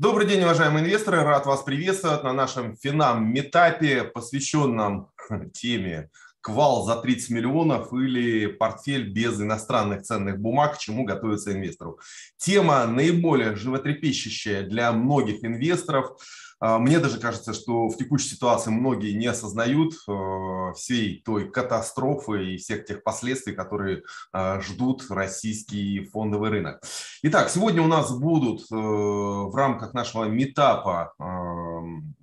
Добрый день, уважаемые инвесторы. Рад вас приветствовать на нашем финам метапе, посвященном теме квал за 30 миллионов или портфель без иностранных ценных бумаг, к чему готовится инвестору. Тема наиболее животрепещущая для многих инвесторов – а, мне даже кажется, что в текущей ситуации многие не осознают э, всей той катастрофы и всех тех последствий, которые э, ждут российский фондовый рынок. Итак, сегодня у нас будут э, в рамках нашего метапа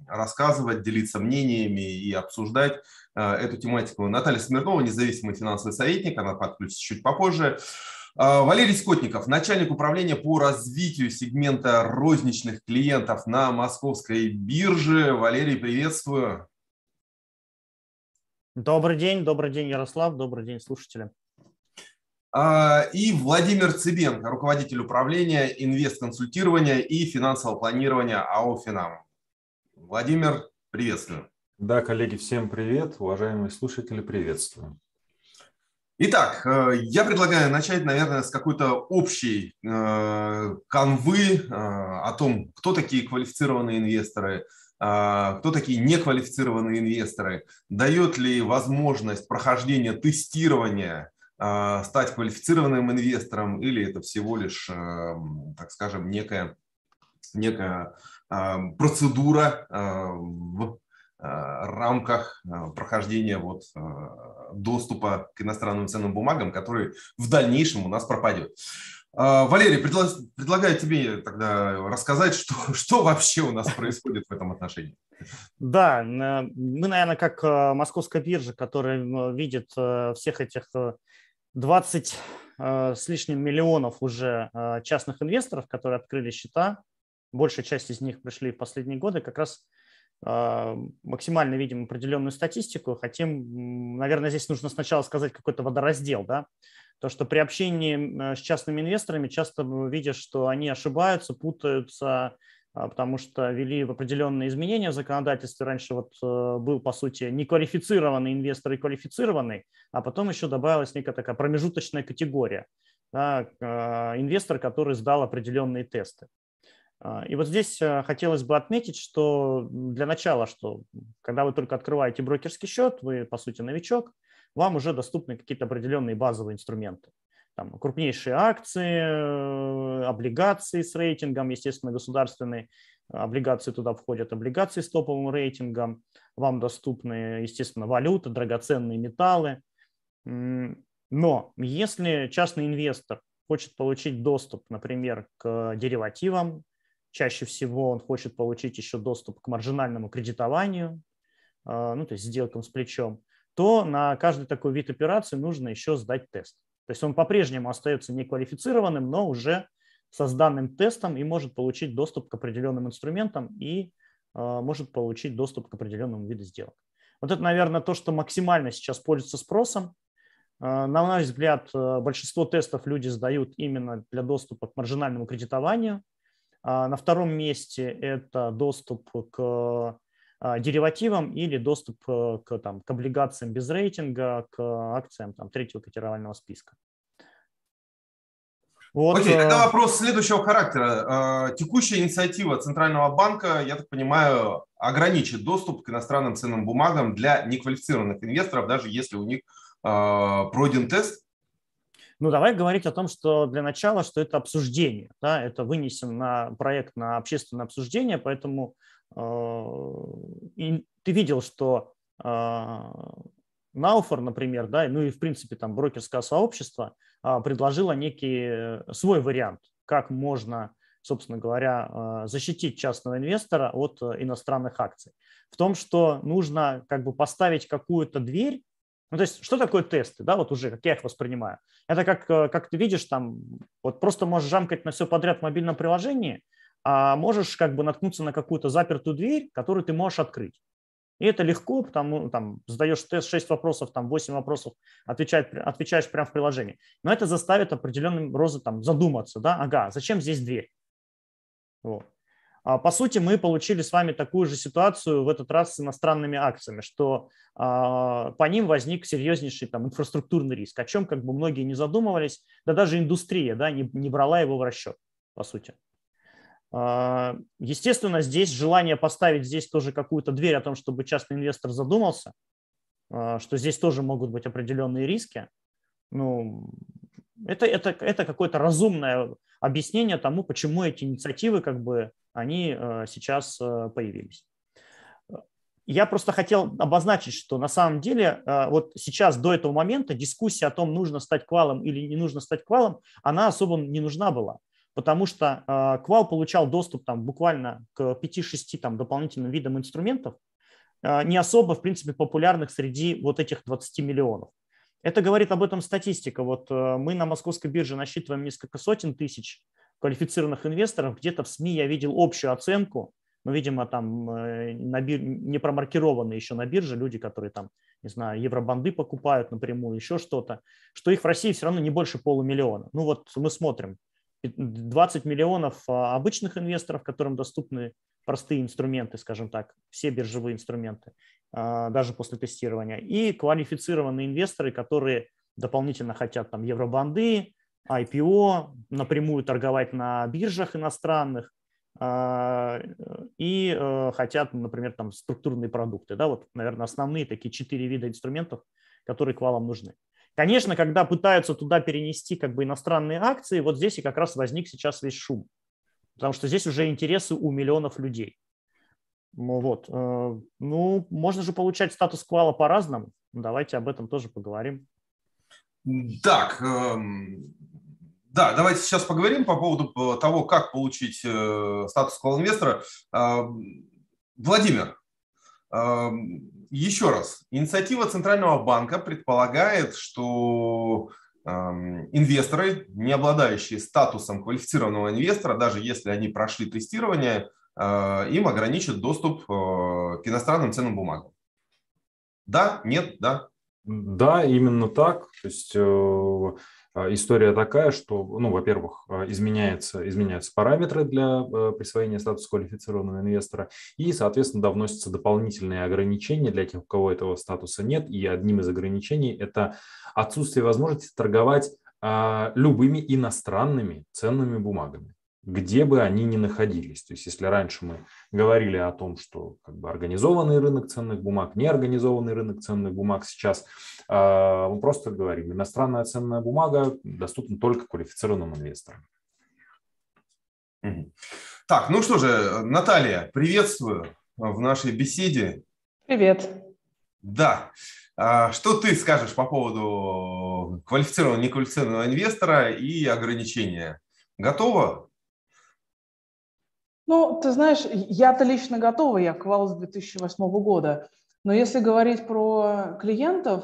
рассказывать, делиться мнениями и обсуждать эту тематику Наталья Смирнова, независимый финансовый советник, она подключится чуть попозже. А, Валерий Скотников, начальник управления по развитию сегмента розничных клиентов на московской бирже. Валерий, приветствую. Добрый день, добрый день, Ярослав, добрый день, слушатели. А, и Владимир Цыбенко, руководитель управления инвестконсультирования и финансового планирования АО «Финам». Владимир, приветствую. Да, коллеги, всем привет. Уважаемые слушатели, приветствую. Итак, э, я предлагаю начать, наверное, с какой-то общей э, канвы э, о том, кто такие квалифицированные инвесторы, кто такие неквалифицированные инвесторы, дает ли возможность прохождения тестирования стать квалифицированным инвестором или это всего лишь, так скажем, некая, некая процедура в рамках прохождения вот доступа к иностранным ценным бумагам, который в дальнейшем у нас пропадет. Валерий, предлагаю тебе тогда рассказать, что, что вообще у нас происходит в этом отношении. Да, мы, наверное, как э, московская биржа, которая видит э, всех этих 20 э, с лишним миллионов уже частных инвесторов, которые открыли счета, большая часть из них пришли в последние годы, как раз а, максимально видим определенную статистику, хотим, наверное, здесь нужно сначала сказать какой-то водораздел, да, то, что при общении с частными инвесторами часто видишь, что они ошибаются, путаются, а, потому что ввели определенные изменения в законодательстве. Раньше вот был, по сути, неквалифицированный инвестор и квалифицированный, а потом еще добавилась некая такая промежуточная категория. Да, а, инвестор, который сдал определенные тесты. А, и вот здесь э, хотелось бы отметить, что для начала, что когда вы только открываете брокерский счет, вы, по сути, новичок, вам уже доступны какие-то определенные базовые инструменты. Там, крупнейшие акции, э, облигации с рейтингом, естественно, государственные облигации туда входят, облигации с топовым рейтингом, вам доступны, естественно, валюта, драгоценные металлы. Но если частный инвестор хочет получить доступ, например, к деривативам, Чаще всего он хочет получить еще доступ к маржинальному кредитованию, а, ну, то есть сделкам с плечом, то на каждый такой вид операции нужно еще сдать тест. То есть он по-прежнему остается неквалифицированным, но уже со сданным тестом и может получить доступ к определенным инструментам и а, может получить доступ к определенному виду сделок. Вот это, наверное, то, что максимально сейчас пользуется спросом. А, на наш взгляд, большинство тестов люди сдают именно для доступа к маржинальному кредитованию, на втором месте это доступ к а, деривативам или доступ э, к, там, к облигациям без рейтинга, к акциям там, третьего котировального списка. Вот. Окей, тогда э, вопрос следующего характера. А, текущая инициатива Центрального банка, я так понимаю, ограничит доступ к иностранным ценным бумагам для неквалифицированных инвесторов, даже если у них пройден тест ну, давай говорить о том, что для начала, что это обсуждение, да, это вынесен на проект на общественное обсуждение, поэтому э, и ты видел, что э, Науфор, например, да, ну и в принципе там брокерское сообщество э, предложило некий свой вариант, как можно, собственно говоря, защитить частного инвестора от иностранных акций. В том, что нужно как бы поставить какую-то дверь ну, то есть, что такое тесты, да, вот уже, как я их воспринимаю? Это как, э, как ты видишь, там, вот просто можешь жамкать на все подряд в мобильном приложении, а можешь как бы наткнуться на какую-то запертую дверь, которую ты можешь открыть. И это легко, потому там задаешь тест 6 вопросов, там 8 вопросов, отвечаешь, отвечаешь прямо в приложении. Но это заставит определенным розы там задуматься, да, ага, зачем здесь дверь? Вот. А, по сути, мы получили с вами такую же ситуацию в этот раз с иностранными акциями, что а, по ним возник серьезнейший там, инфраструктурный риск, о чем как бы многие не задумывались, да даже индустрия да, не, не брала его в расчет, по сути. Естественно, здесь желание поставить здесь тоже какую-то дверь о том, чтобы частный инвестор задумался, что здесь тоже могут быть определенные риски. Ну, это, это, это какое-то разумное объяснение тому, почему эти инициативы как бы они сейчас появились. Я просто хотел обозначить, что на самом деле э, вот сейчас до этого момента дискуссия о том, нужно стать квалом или не нужно стать квалом, она особо не нужна была, потому что э, квал получал доступ там, буквально к 5-6 там, дополнительным видам инструментов, э, не особо, в принципе, популярных среди вот этих 20 миллионов. Это говорит об этом статистика. Вот мы на московской бирже насчитываем несколько сотен тысяч квалифицированных инвесторов. Где-то в СМИ я видел общую оценку ну, видимо, там э, на бир... не промаркированы еще на бирже люди, которые там, не знаю, евробанды покупают напрямую, еще что-то, что их в России все равно не больше полумиллиона. Ну вот мы смотрим, 20 миллионов а, обычных инвесторов, которым доступны простые инструменты, скажем так, все биржевые инструменты, а, даже после тестирования, и квалифицированные инвесторы, которые дополнительно хотят там евробанды, IPO, напрямую торговать на биржах иностранных, а, и э, хотят, например, там структурные продукты. Да, вот, наверное, основные такие четыре вида инструментов, которые квалам нужны. Конечно, когда пытаются туда перенести как бы иностранные акции, вот здесь и как раз возник сейчас весь шум, потому что здесь уже интересы у миллионов людей. Ну вот. Э, ну, можно же получать статус квала по-разному. Давайте об этом тоже поговорим. Так, эм, да, давайте сейчас поговорим по поводу э, того, как получить э, статус инвестора. А, Владимир, а, еще раз, инициатива Центрального банка предполагает, что инвесторы, не обладающие статусом квалифицированного инвестора, даже если они прошли тестирование, а, им ограничат доступ э, к иностранным ценным бумагам. Да, нет, да? Да, именно так. То есть а, история такая, что, ну, во-первых, а, изменяется, изменяются параметры для а, присвоения статуса квалифицированного инвестора, и, соответственно, да, вносятся дополнительные ограничения для тех, у кого этого статуса нет. И одним из ограничений – это отсутствие возможности торговать любыми иностранными ценными бумагами где бы они ни находились. То есть если раньше мы говорили о том, что как бы организованный рынок ценных бумаг, неорганизованный рынок ценных бумаг, сейчас э, мы просто говорим, иностранная ценная бумага доступна только квалифицированным инвесторам. Так, ну что же, Наталья, приветствую в нашей беседе. Привет. Да. А что ты скажешь по поводу квалифицированного, неквалифицированного инвестора и ограничения? Готова ну, ты знаешь, я-то лично готова, я квал с 2008 года. Но если говорить про клиентов,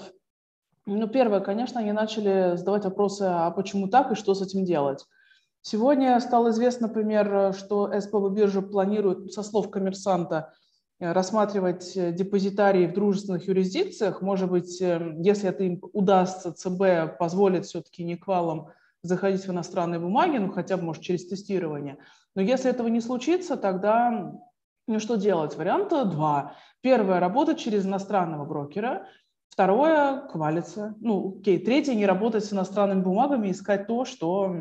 ну, первое, конечно, они начали задавать вопросы, а почему так и что с этим делать. Сегодня стало известно, например, что СПБ биржа планирует, со слов коммерсанта, рассматривать депозитарии в дружественных юрисдикциях. Может быть, э, если это им удастся, ЦБ позволит все-таки не квалам заходить в иностранные бумаги, ну хотя бы, может, через тестирование – но если этого не случится, тогда ну, что делать? Варианта два. Первое – работать через иностранного брокера. Второе – квалиться. Ну, окей. Третье – не работать с иностранными бумагами, искать то, что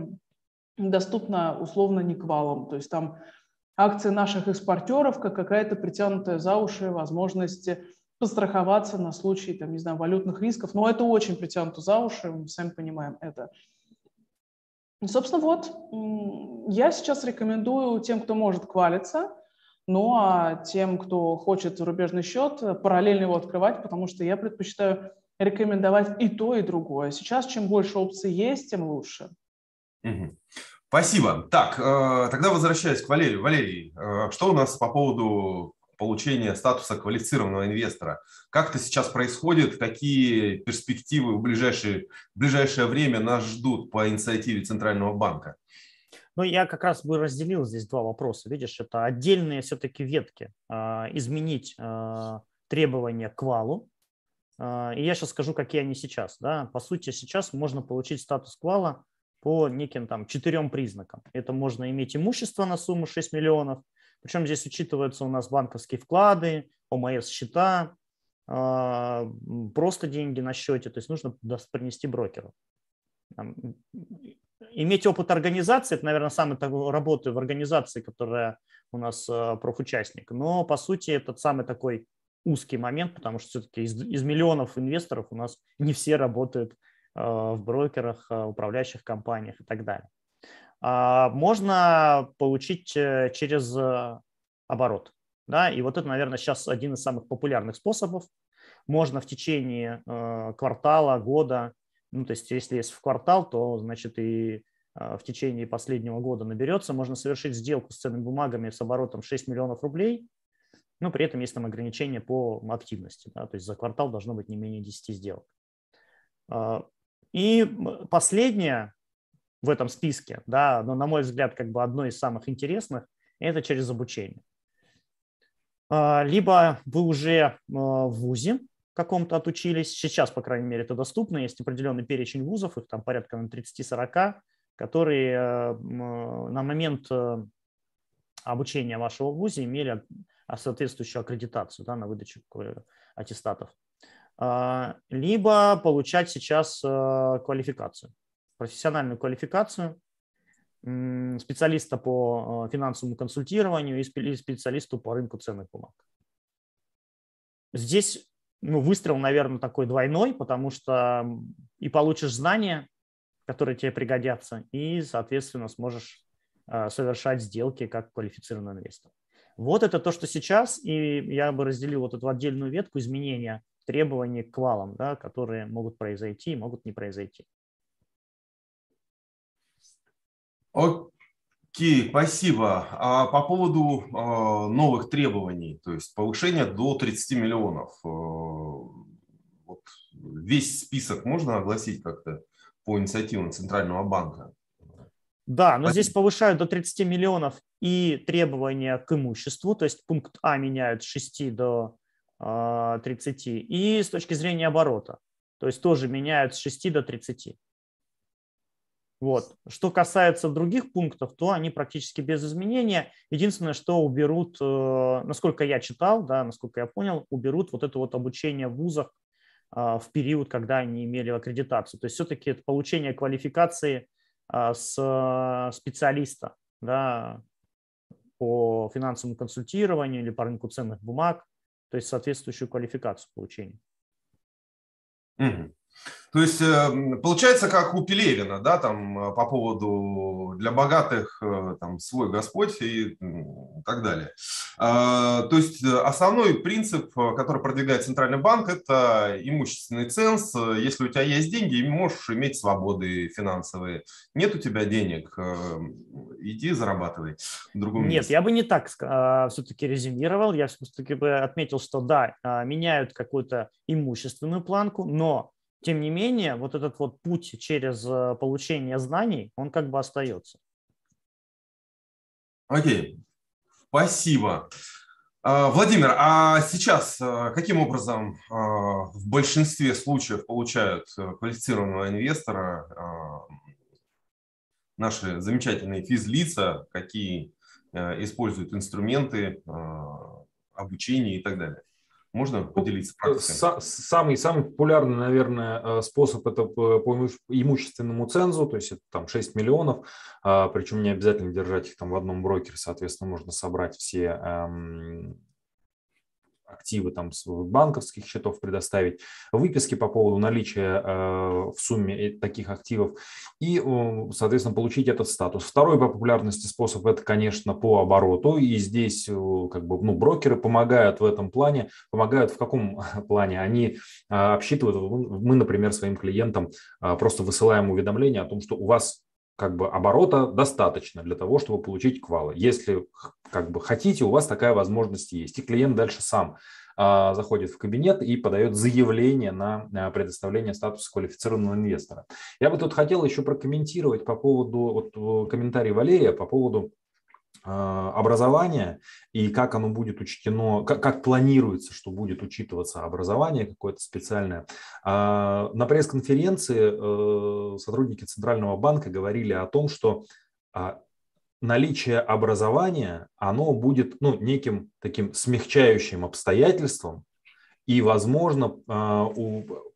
доступно условно не квалом. То есть там акции наших экспортеров, как какая-то притянутая за уши возможность постраховаться на случай, там, не знаю, валютных рисков. Но это очень притянуто за уши, мы сами понимаем это. Собственно, вот, я сейчас рекомендую тем, кто может квалиться, ну а тем, кто хочет зарубежный счет, параллельно его открывать, потому что я предпочитаю рекомендовать и то, и другое. Сейчас чем больше опций есть, тем лучше. Угу. Спасибо. Так, э, тогда возвращаясь к Валерию. Валерий, э, что у нас по поводу получения статуса квалифицированного инвестора. Как это сейчас происходит? Какие перспективы в ближайшее, в ближайшее время нас ждут по инициативе Центрального банка? Ну, я как раз бы разделил здесь два вопроса. Видишь, это отдельные все-таки ветки. А, изменить а, требования к валу. А, и я сейчас скажу, какие они сейчас. Да? По сути, сейчас можно получить статус квала по неким там четырем признакам. Это можно иметь имущество на сумму 6 миллионов, причем здесь учитываются у нас банковские вклады, ОМС счета, а, просто деньги на счете, то есть нужно принести брокеру. иметь опыт организации, это, наверное, самый такой работы в организации, которая у нас э, профучастник. Но, по сути, этот самый такой узкий момент, потому что все-таки из, из миллионов инвесторов у нас не все работают э, в брокерах, управляющих компаниях и так далее. А можно получить э, через э, оборот. Да? И вот это, наверное, сейчас один из самых популярных способов. Можно в течение э, квартала, года, ну, то есть если есть в квартал, то, значит, и в течение последнего года наберется, можно совершить сделку с ценными бумагами с оборотом 6 миллионов рублей, но при этом есть там ограничения по активности, да, то есть за квартал должно быть не менее 10 сделок. И последнее, в этом списке, да, но, на мой взгляд, как бы одно из самых интересных, это через обучение. А, либо вы уже а, в ВУЗе каком-то отучились, сейчас, по крайней мере, это доступно, есть определенный перечень вузов, их там порядка на 30-40, которые а, на момент обучения вашего в ВУЗе имели соответствующую аккредитацию да, на выдачу аттестатов. Либо получать сейчас квалификацию профессиональную квалификацию специалиста по э, финансовому консультированию и специалисту по рынку ценных бумаг. Здесь ну, выстрел, наверное, такой двойной, потому что и получишь знания, которые тебе пригодятся, и, соответственно, сможешь э, совершать сделки как квалифицированный инвестор. Вот это то, что сейчас, и я бы разделил вот эту отдельную ветку изменения требований к валам, да, которые могут произойти и могут не произойти. Окей, спасибо. А по поводу а, новых требований, то есть повышение до 30 миллионов, а, вот весь список можно огласить как-то по инициативам Центрального банка? Да, но здесь повышают до 30 миллионов и требования к имуществу, то есть пункт А меняют с 6 до 30, и с точки зрения оборота, то есть тоже меняют с 6 до 30. Вот. Что касается других пунктов, то они практически без изменения. Единственное, что уберут, э, насколько я читал, да, насколько я понял, уберут вот это вот обучение в вузах э, в период, когда они имели аккредитацию. То есть все-таки это получение квалификации э, с специалиста да, по финансовому консультированию или по рынку ценных бумаг, то есть соответствующую квалификацию получения. Угу. То есть эм, получается, как у Пелевина, да, там э, по поводу для богатых э, там свой Господь и так далее. А, то есть э, основной принцип, который продвигает Центральный банк, это имущественный ценз. Если у тебя есть деньги, можешь иметь свободы финансовые. Нет у тебя денег, иди зарабатывай в другом Нет, месте. я бы не так а, все-таки резюмировал. Я все-таки бы отметил, что да, а, меняют какую-то имущественную планку, но тем не менее, вот этот вот путь через э, получение знаний, он как бы остается. Окей, спасибо. А, Владимир, а сейчас э, каким образом э, в большинстве случаев получают квалифицированного инвестора наши замечательные физлица, какие используют инструменты обучения и так далее? Можно ну, поделиться практикой? Самый, самый популярный, наверное, э, способ это по имущественному цензу, то есть это там 6 миллионов, а, причем не обязательно держать их там в одном брокере, соответственно, можно собрать все эм, активы там своих банковских счетов предоставить, выписки по поводу наличия э, в сумме таких активов и, соответственно, получить этот статус. Второй по популярности способ – это, конечно, по обороту. И здесь как бы, ну, брокеры помогают в этом плане. Помогают в каком плане? Они обсчитывают, мы, например, своим клиентам просто высылаем уведомление о том, что у вас как бы оборота достаточно для того, чтобы получить квалы. Если как бы хотите, у вас такая возможность есть. И клиент дальше сам а, заходит в кабинет и подает заявление на а, предоставление статуса квалифицированного инвестора. Я бы тут хотел еще прокомментировать по поводу вот, комментарий Валерия по поводу образования и как оно будет учтено, как, как планируется, что будет учитываться образование какое-то специальное. А, на пресс-конференции э, сотрудники Центрального банка говорили о том, что а, наличие образования, оно будет ну, неким таким смягчающим обстоятельством, и, возможно,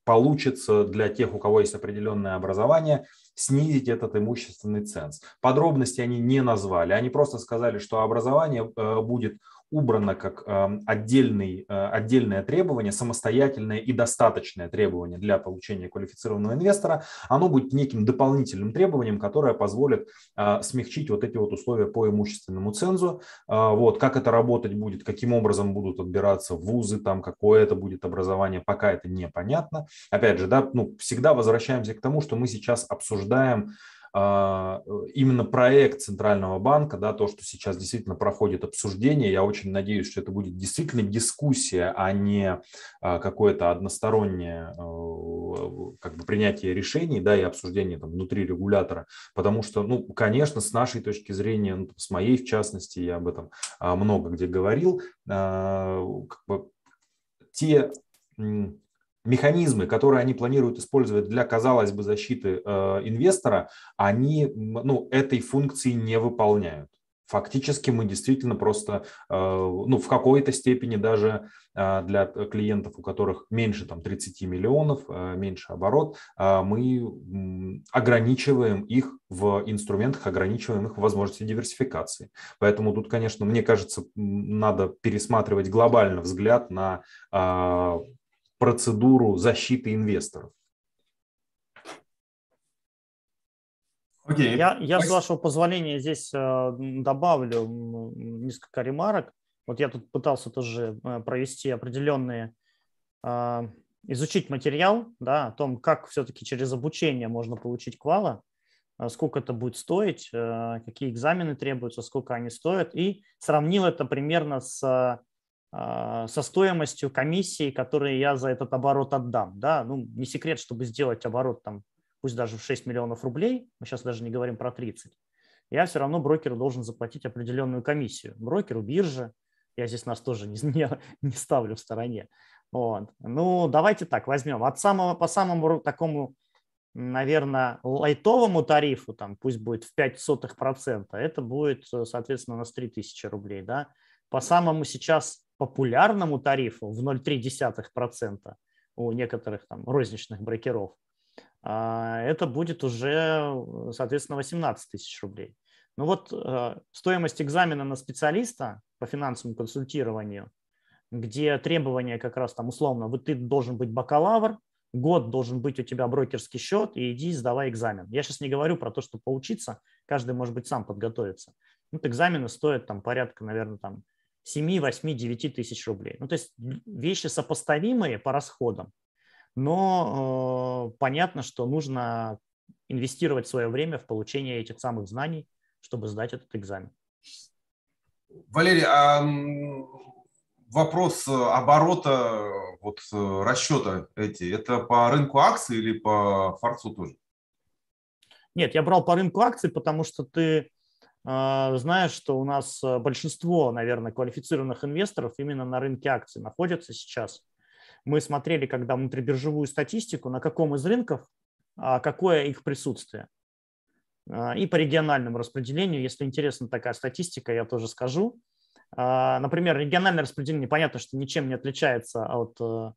получится для тех, у кого есть определенное образование, снизить этот имущественный ценз. Подробности они не назвали, они просто сказали, что образование э, будет убрано как эм, отдельный, э, отдельное требование, самостоятельное и достаточное требование для получения квалифицированного инвестора, оно будет неким дополнительным требованием, которое позволит э, смягчить вот эти вот условия по имущественному цензу. Э, вот, как это работать будет, каким образом будут отбираться вузы, там, какое это будет образование, пока это непонятно. Опять же, да, ну, всегда возвращаемся к тому, что мы сейчас обсуждаем именно проект Центрального банка, да, то, что сейчас действительно проходит обсуждение, я очень надеюсь, что это будет действительно дискуссия, а не а, какое-то одностороннее а, как бы, принятие решений да, и обсуждение там, внутри регулятора, потому что, ну, конечно, с нашей точки зрения, ну, с моей в частности, я об этом много где говорил, как бы, те механизмы, которые они планируют использовать для, казалось бы, защиты э, инвестора, они ну, этой функции не выполняют. Фактически мы действительно просто, э, ну, в какой-то степени даже э, для клиентов, у которых меньше там, 30 миллионов, меньше оборот, мы ограничиваем их в инструментах, ограничиваем их в возможности диверсификации. Поэтому тут, конечно, мне кажется, надо пересматривать глобально взгляд на процедуру защиты инвесторов. Okay. Я, я, с вашего позволения, здесь э, добавлю несколько ремарок. Вот я тут пытался тоже э, провести определенные, э, изучить материал да, о том, как все-таки через обучение можно получить квала, сколько это будет стоить, какие экзамены требуются, сколько они стоят, и сравнил это примерно с со стоимостью комиссии, которые я за этот оборот отдам. Да? Ну, не секрет, чтобы сделать оборот, там, пусть даже в 6 миллионов рублей, мы сейчас даже не говорим про 30, я все равно брокеру должен заплатить определенную комиссию. Брокеру, бирже, я здесь нас тоже не, не, не ставлю в стороне. Вот. Ну, давайте так, возьмем. От самого, по самому такому, наверное, лайтовому тарифу, там, пусть будет в 0,05%, это будет, соответственно, у нас 3000 рублей. Да? По самому сейчас популярному тарифу в 0,3% у некоторых там розничных брокеров, а, это будет уже, соответственно, 18 тысяч рублей. Ну вот э, стоимость экзамена на специалиста по финансовому консультированию, где требования как раз там условно, вот ты должен быть бакалавр, год должен быть у тебя брокерский счет, и иди сдавай экзамен. Я сейчас не говорю про то, что поучиться, каждый может быть сам подготовиться. Вот экзамены стоят там порядка, наверное, там 7, 8, 9 тысяч рублей. Ну, то есть вещи сопоставимые по расходам, но э, понятно, что нужно инвестировать свое время в получение этих самых знаний, чтобы сдать этот экзамен. Валерий, а вопрос оборота, вот расчета эти, это по рынку акций или по Форцу тоже? Нет, я брал по рынку акций, потому что ты знаешь, что у нас э, большинство, наверное, квалифицированных инвесторов именно на рынке акций находятся сейчас. Мы смотрели, когда внутрибиржевую статистику, на каком из рынков, а, какое их присутствие. А, и по региональному распределению, если интересна такая статистика, я тоже скажу. Например, региональное распределение, понятно, что ничем не отличается от э,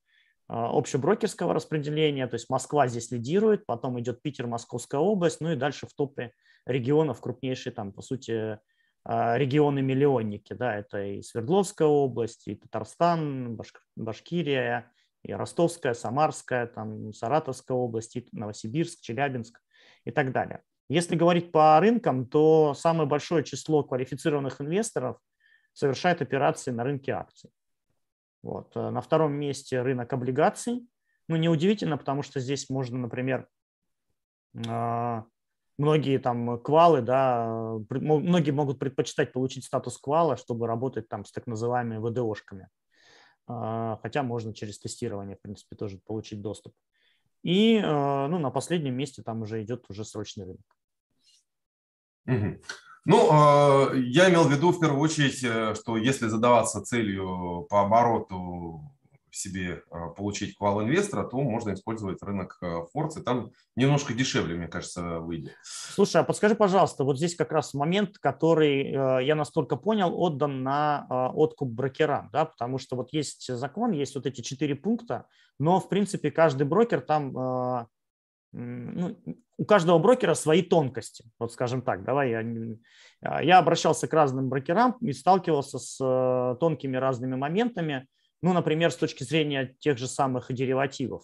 общеброкерского распределения, то есть Москва здесь лидирует, потом идет Питер, Московская область, ну и дальше в топе регионов крупнейшие там, по сути, а, регионы-миллионники. Да, это и Свердловская область, и Татарстан, Башк... Башкирия, и Ростовская, Самарская, там, Саратовская область, и Новосибирск, Челябинск и так далее. Если говорить по рынкам, то самое большое число квалифицированных инвесторов совершает операции на рынке акций. Вот. Э, на втором месте рынок облигаций. Ну, неудивительно, потому что здесь можно, например, а, многие там квалы, да, многие могут предпочитать получить статус квала, чтобы работать там с так называемыми ВДОшками. А, хотя можно через тестирование, в принципе, тоже получить доступ. И а, ну, на последнем месте там уже идет уже срочный рынок. Угу. Ну, а, я имел в виду в первую очередь, э, что если задаваться целью по обороту себе а, получить квал инвестора, то можно использовать рынок Форц, и там немножко дешевле, мне кажется, выйдет. Слушай, а подскажи, пожалуйста, вот здесь как раз момент, который, э, я настолько понял, отдан на откуп брокерам, да, потому что вот есть закон, есть вот эти четыре пункта, но, в принципе, каждый брокер там ну, у каждого брокера свои тонкости, вот скажем так, давай я, а, я обращался к разным брокерам и сталкивался с э, тонкими разными моментами, ну, например, с точки зрения тех же самых деривативов.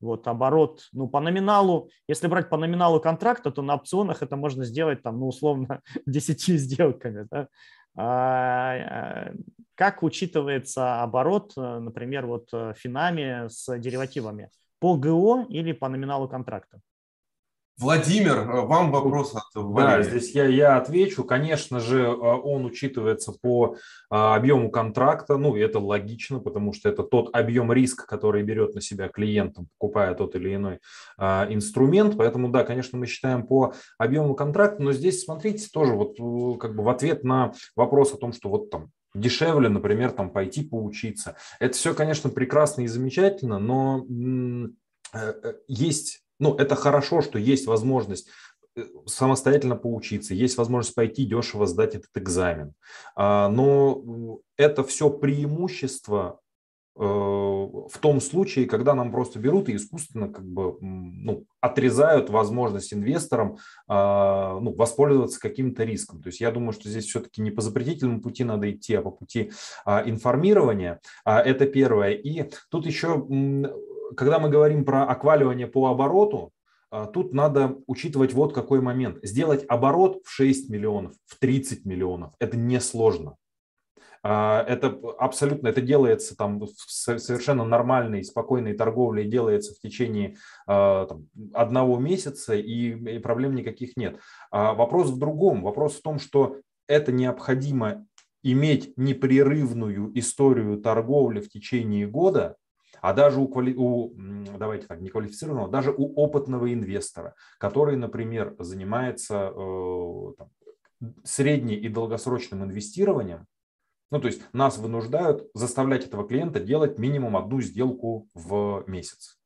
Вот оборот, ну, по номиналу, если брать по номиналу контракта, то на опционах это можно сделать там, ну, условно, 10 сделками, да? а, э, как учитывается оборот, э, например, вот финами с деривативами? По ГО или по номиналу контракта? Владимир, э, вам вопрос от Валерия. Да, здесь я, я отвечу. Конечно же, э, он учитывается по а, объему контракта. Ну, это логично, потому что это тот объем риска, который берет на себя клиент, покупая тот или иной инструмент. Поэтому, да, конечно, мы считаем по объему контракта. Но здесь, смотрите, тоже вот э, как бы в ответ на вопрос о том, что вот там дешевле, например, там пойти поучиться. Это все, конечно, прекрасно и замечательно, но есть ну, это хорошо, что есть возможность э, самостоятельно поучиться, есть возможность пойти дешево сдать этот экзамен. А, но это все преимущество э, в том случае, когда нам просто берут и искусственно как бы, ну, отрезают возможность инвесторам а, ну, воспользоваться каким-то риском. То есть я думаю, что здесь все-таки не по запретительному пути надо идти, а по пути а, информирования. Это первое. И тут еще когда мы говорим про окваливание по обороту, а, тут надо учитывать вот какой момент. Сделать оборот в 6 миллионов, в 30 миллионов – это несложно. А, это абсолютно, это делается там совершенно нормальной, спокойной торговлей, делается в течение а, там, одного месяца и проблем никаких нет. Вопрос в другом. Вопрос в том, что это необходимо иметь непрерывную историю торговли в течение года, а даже у, квали... у давайте так, не квалифицированного, даже у опытного инвестора, который, например, занимается э, там, средне- и долгосрочным инвестированием, ну, то есть нас вынуждают заставлять этого клиента делать минимум одну сделку в месяц.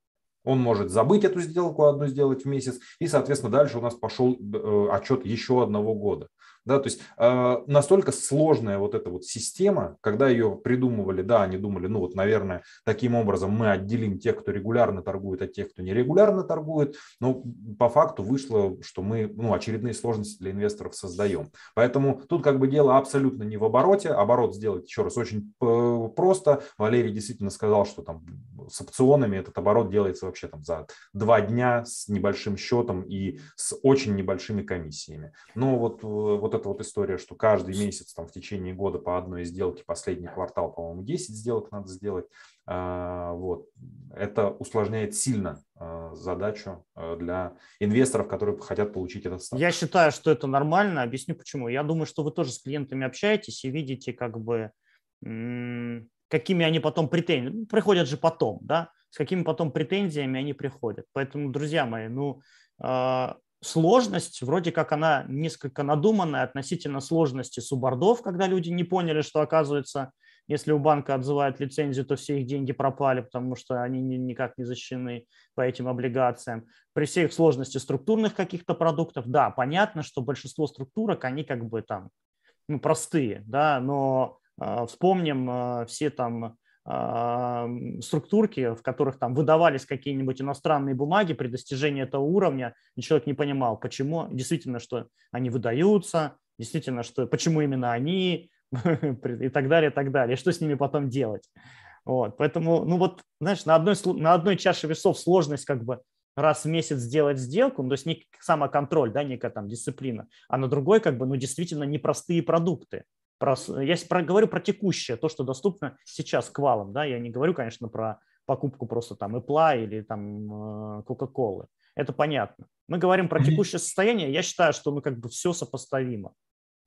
Он может забыть эту сделку, одну сделать в месяц, и, соответственно, дальше у нас пошел э, отчет еще одного года. Да, то есть э, настолько сложная вот эта вот система, когда ее придумывали, да, они думали, ну вот, наверное, таким образом мы отделим тех, кто регулярно торгует, от тех, кто нерегулярно торгует, но по факту вышло, что мы ну, очередные сложности для инвесторов создаем. Поэтому тут как бы дело абсолютно не в обороте, оборот сделать, еще раз, очень просто. Валерий действительно сказал, что там с опционами этот оборот делается вообще там за два дня с небольшим счетом и с очень небольшими комиссиями. Но вот, э, вот эта вот история, что каждый месяц там в течение года по одной сделке, последний квартал, по-моему, 10 сделок надо сделать, а, вот, это усложняет сильно а, задачу э, для инвесторов, которые хотят получить этот статус. Я считаю, что это нормально. Объясню почему. Я думаю, что вы тоже с клиентами общаетесь и видите, как бы какими они потом претензии, ну, приходят же потом, да, с какими потом претензиями они приходят. Поэтому, друзья мои, ну, а, сложность, вроде как она несколько надуманная относительно сложности субордов, когда люди не поняли, что оказывается, если у банка отзывают лицензию, то все их деньги пропали, потому что они никак не защищены по этим облигациям. При всей сложности структурных каких-то продуктов, да, понятно, что большинство структурок, они как бы там ну, простые, да, но а, вспомним а, все там структурки, в которых там выдавались какие-нибудь иностранные бумаги при достижении этого уровня, и человек не понимал, почему, действительно, что они выдаются, действительно, что почему именно они и так далее, и так далее, и что с ними потом делать. Вот, поэтому, ну вот, знаешь, на одной, на одной чаше весов сложность как бы раз в месяц сделать сделку, ну, то есть не самоконтроль, да, некая там дисциплина, а на другой как бы, ну, действительно непростые продукты. Про, я про, говорю про текущее, то, что доступно сейчас к валам. Да? Я не говорю, конечно, про покупку просто там Apple или там Coca-Cola. Это понятно. Мы говорим про текущее состояние. Я считаю, что мы как бы все сопоставимо.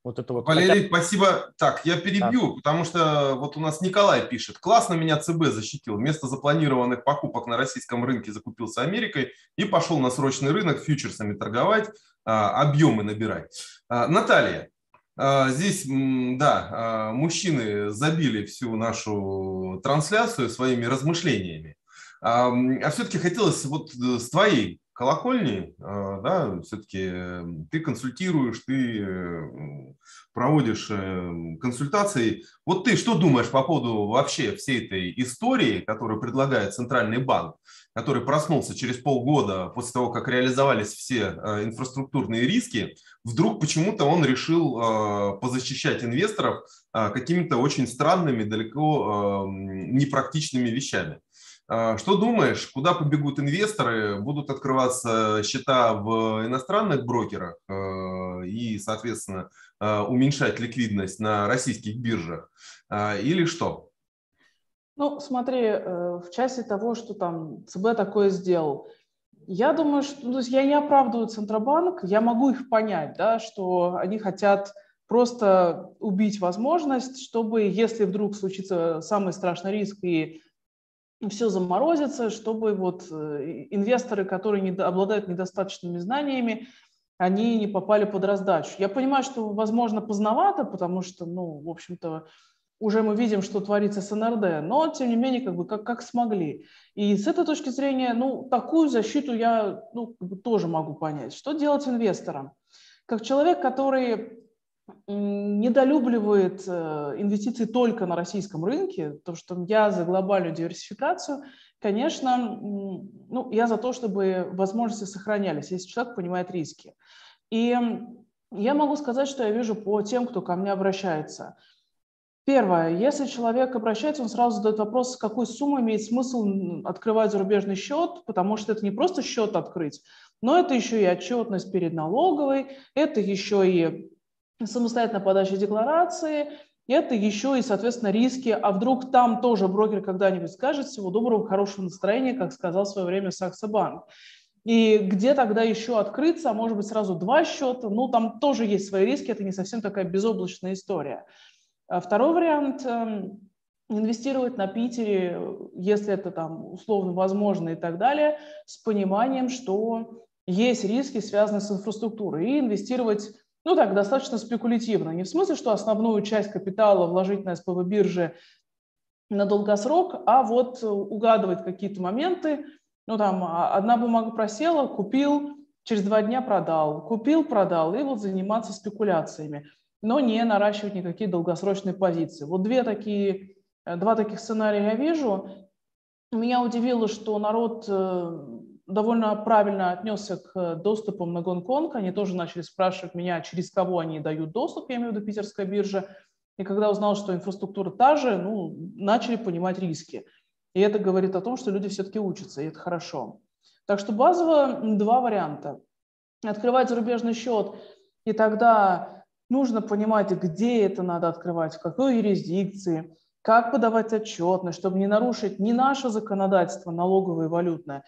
Вот это вот. Валерий, хотя... спасибо. Так, я перебью, да. потому что вот у нас Николай пишет. Классно меня ЦБ защитил. Вместо запланированных покупок на российском рынке закупился Америкой и пошел на срочный рынок фьючерсами торговать, а, объемы набирать. А, Наталья, здесь, да, а, мужчины забили всю нашу трансляцию своими размышлениями. А все-таки хотелось вот э, с твоей колокольни, а, да, все-таки ты консультируешь, ты проводишь консультации. Вот ты что думаешь по поводу вообще всей этой истории, которую предлагает Центральный банк, который проснулся через полгода после того, как реализовались все инфраструктурные риски, вдруг почему-то он решил позащищать инвесторов какими-то очень странными, далеко непрактичными вещами. Что думаешь, куда побегут инвесторы? Будут открываться счета в иностранных брокерах и, соответственно, уменьшать ликвидность на российских биржах? Или что? Ну, смотри, э, в части того, что там ЦБ такое сделал, я думаю, что ну, то есть я не оправдываю Центробанк, я могу их понять, да, что они хотят просто убить возможность, чтобы, если вдруг случится самый страшный риск и все заморозится, чтобы вот э, инвесторы, которые не, обладают недостаточными знаниями, они не попали под раздачу. Я понимаю, что, возможно, поздновато, потому что, ну, в общем-то, уже мы видим, что творится с НРД, но, тем не менее, как бы как, как смогли. И с этой точки зрения, ну, такую защиту я ну, тоже могу понять. Что делать инвесторам? Как человек, который недолюбливает э, инвестиции только на российском рынке, то что я за глобальную диверсификацию, конечно, ну, я за то, чтобы возможности сохранялись, если человек понимает риски. И я могу сказать, что я вижу по тем, кто ко мне обращается. Первое, если человек обращается, он сразу задает вопрос, с какой суммой имеет смысл открывать зарубежный счет, потому что это не просто счет открыть, но это еще и отчетность перед налоговой, это еще и самостоятельно подача декларации, это еще и, соответственно, риски. А вдруг там тоже брокер когда-нибудь скажет всего доброго, хорошего настроения, как сказал в свое время Сакса Банк. И где тогда еще открыться, а может быть сразу два счета, ну там тоже есть свои риски, это не совсем такая безоблачная история. А второй вариант эм, инвестировать на Питере, если это там условно возможно и так далее, с пониманием, что есть риски, связанные с инфраструктурой, и инвестировать ну так, достаточно спекулятивно. Не в смысле, что основную часть капитала вложить на СПБ бирже на долгосрок, а вот угадывать какие-то моменты. Ну там а, одна бумага просела, купил, через два дня продал, купил, продал, и вот заниматься спекуляциями, но не наращивать никакие долгосрочные позиции. Вот две такие, э, два таких сценария я вижу. Меня удивило, что народ э, довольно правильно отнесся к доступам на Гонконг. Они тоже начали спрашивать меня, через кого они дают доступ, я имею в виду питерская биржа. И когда узнал, что инфраструктура та же, ну, начали понимать риски. И это говорит о том, что люди все-таки учатся, и это хорошо. Так что базово два варианта. Открывать зарубежный счет, и тогда нужно понимать, где это надо открывать, в какой юрисдикции, как подавать отчетность, чтобы не нарушить ни наше законодательство налоговое и валютное,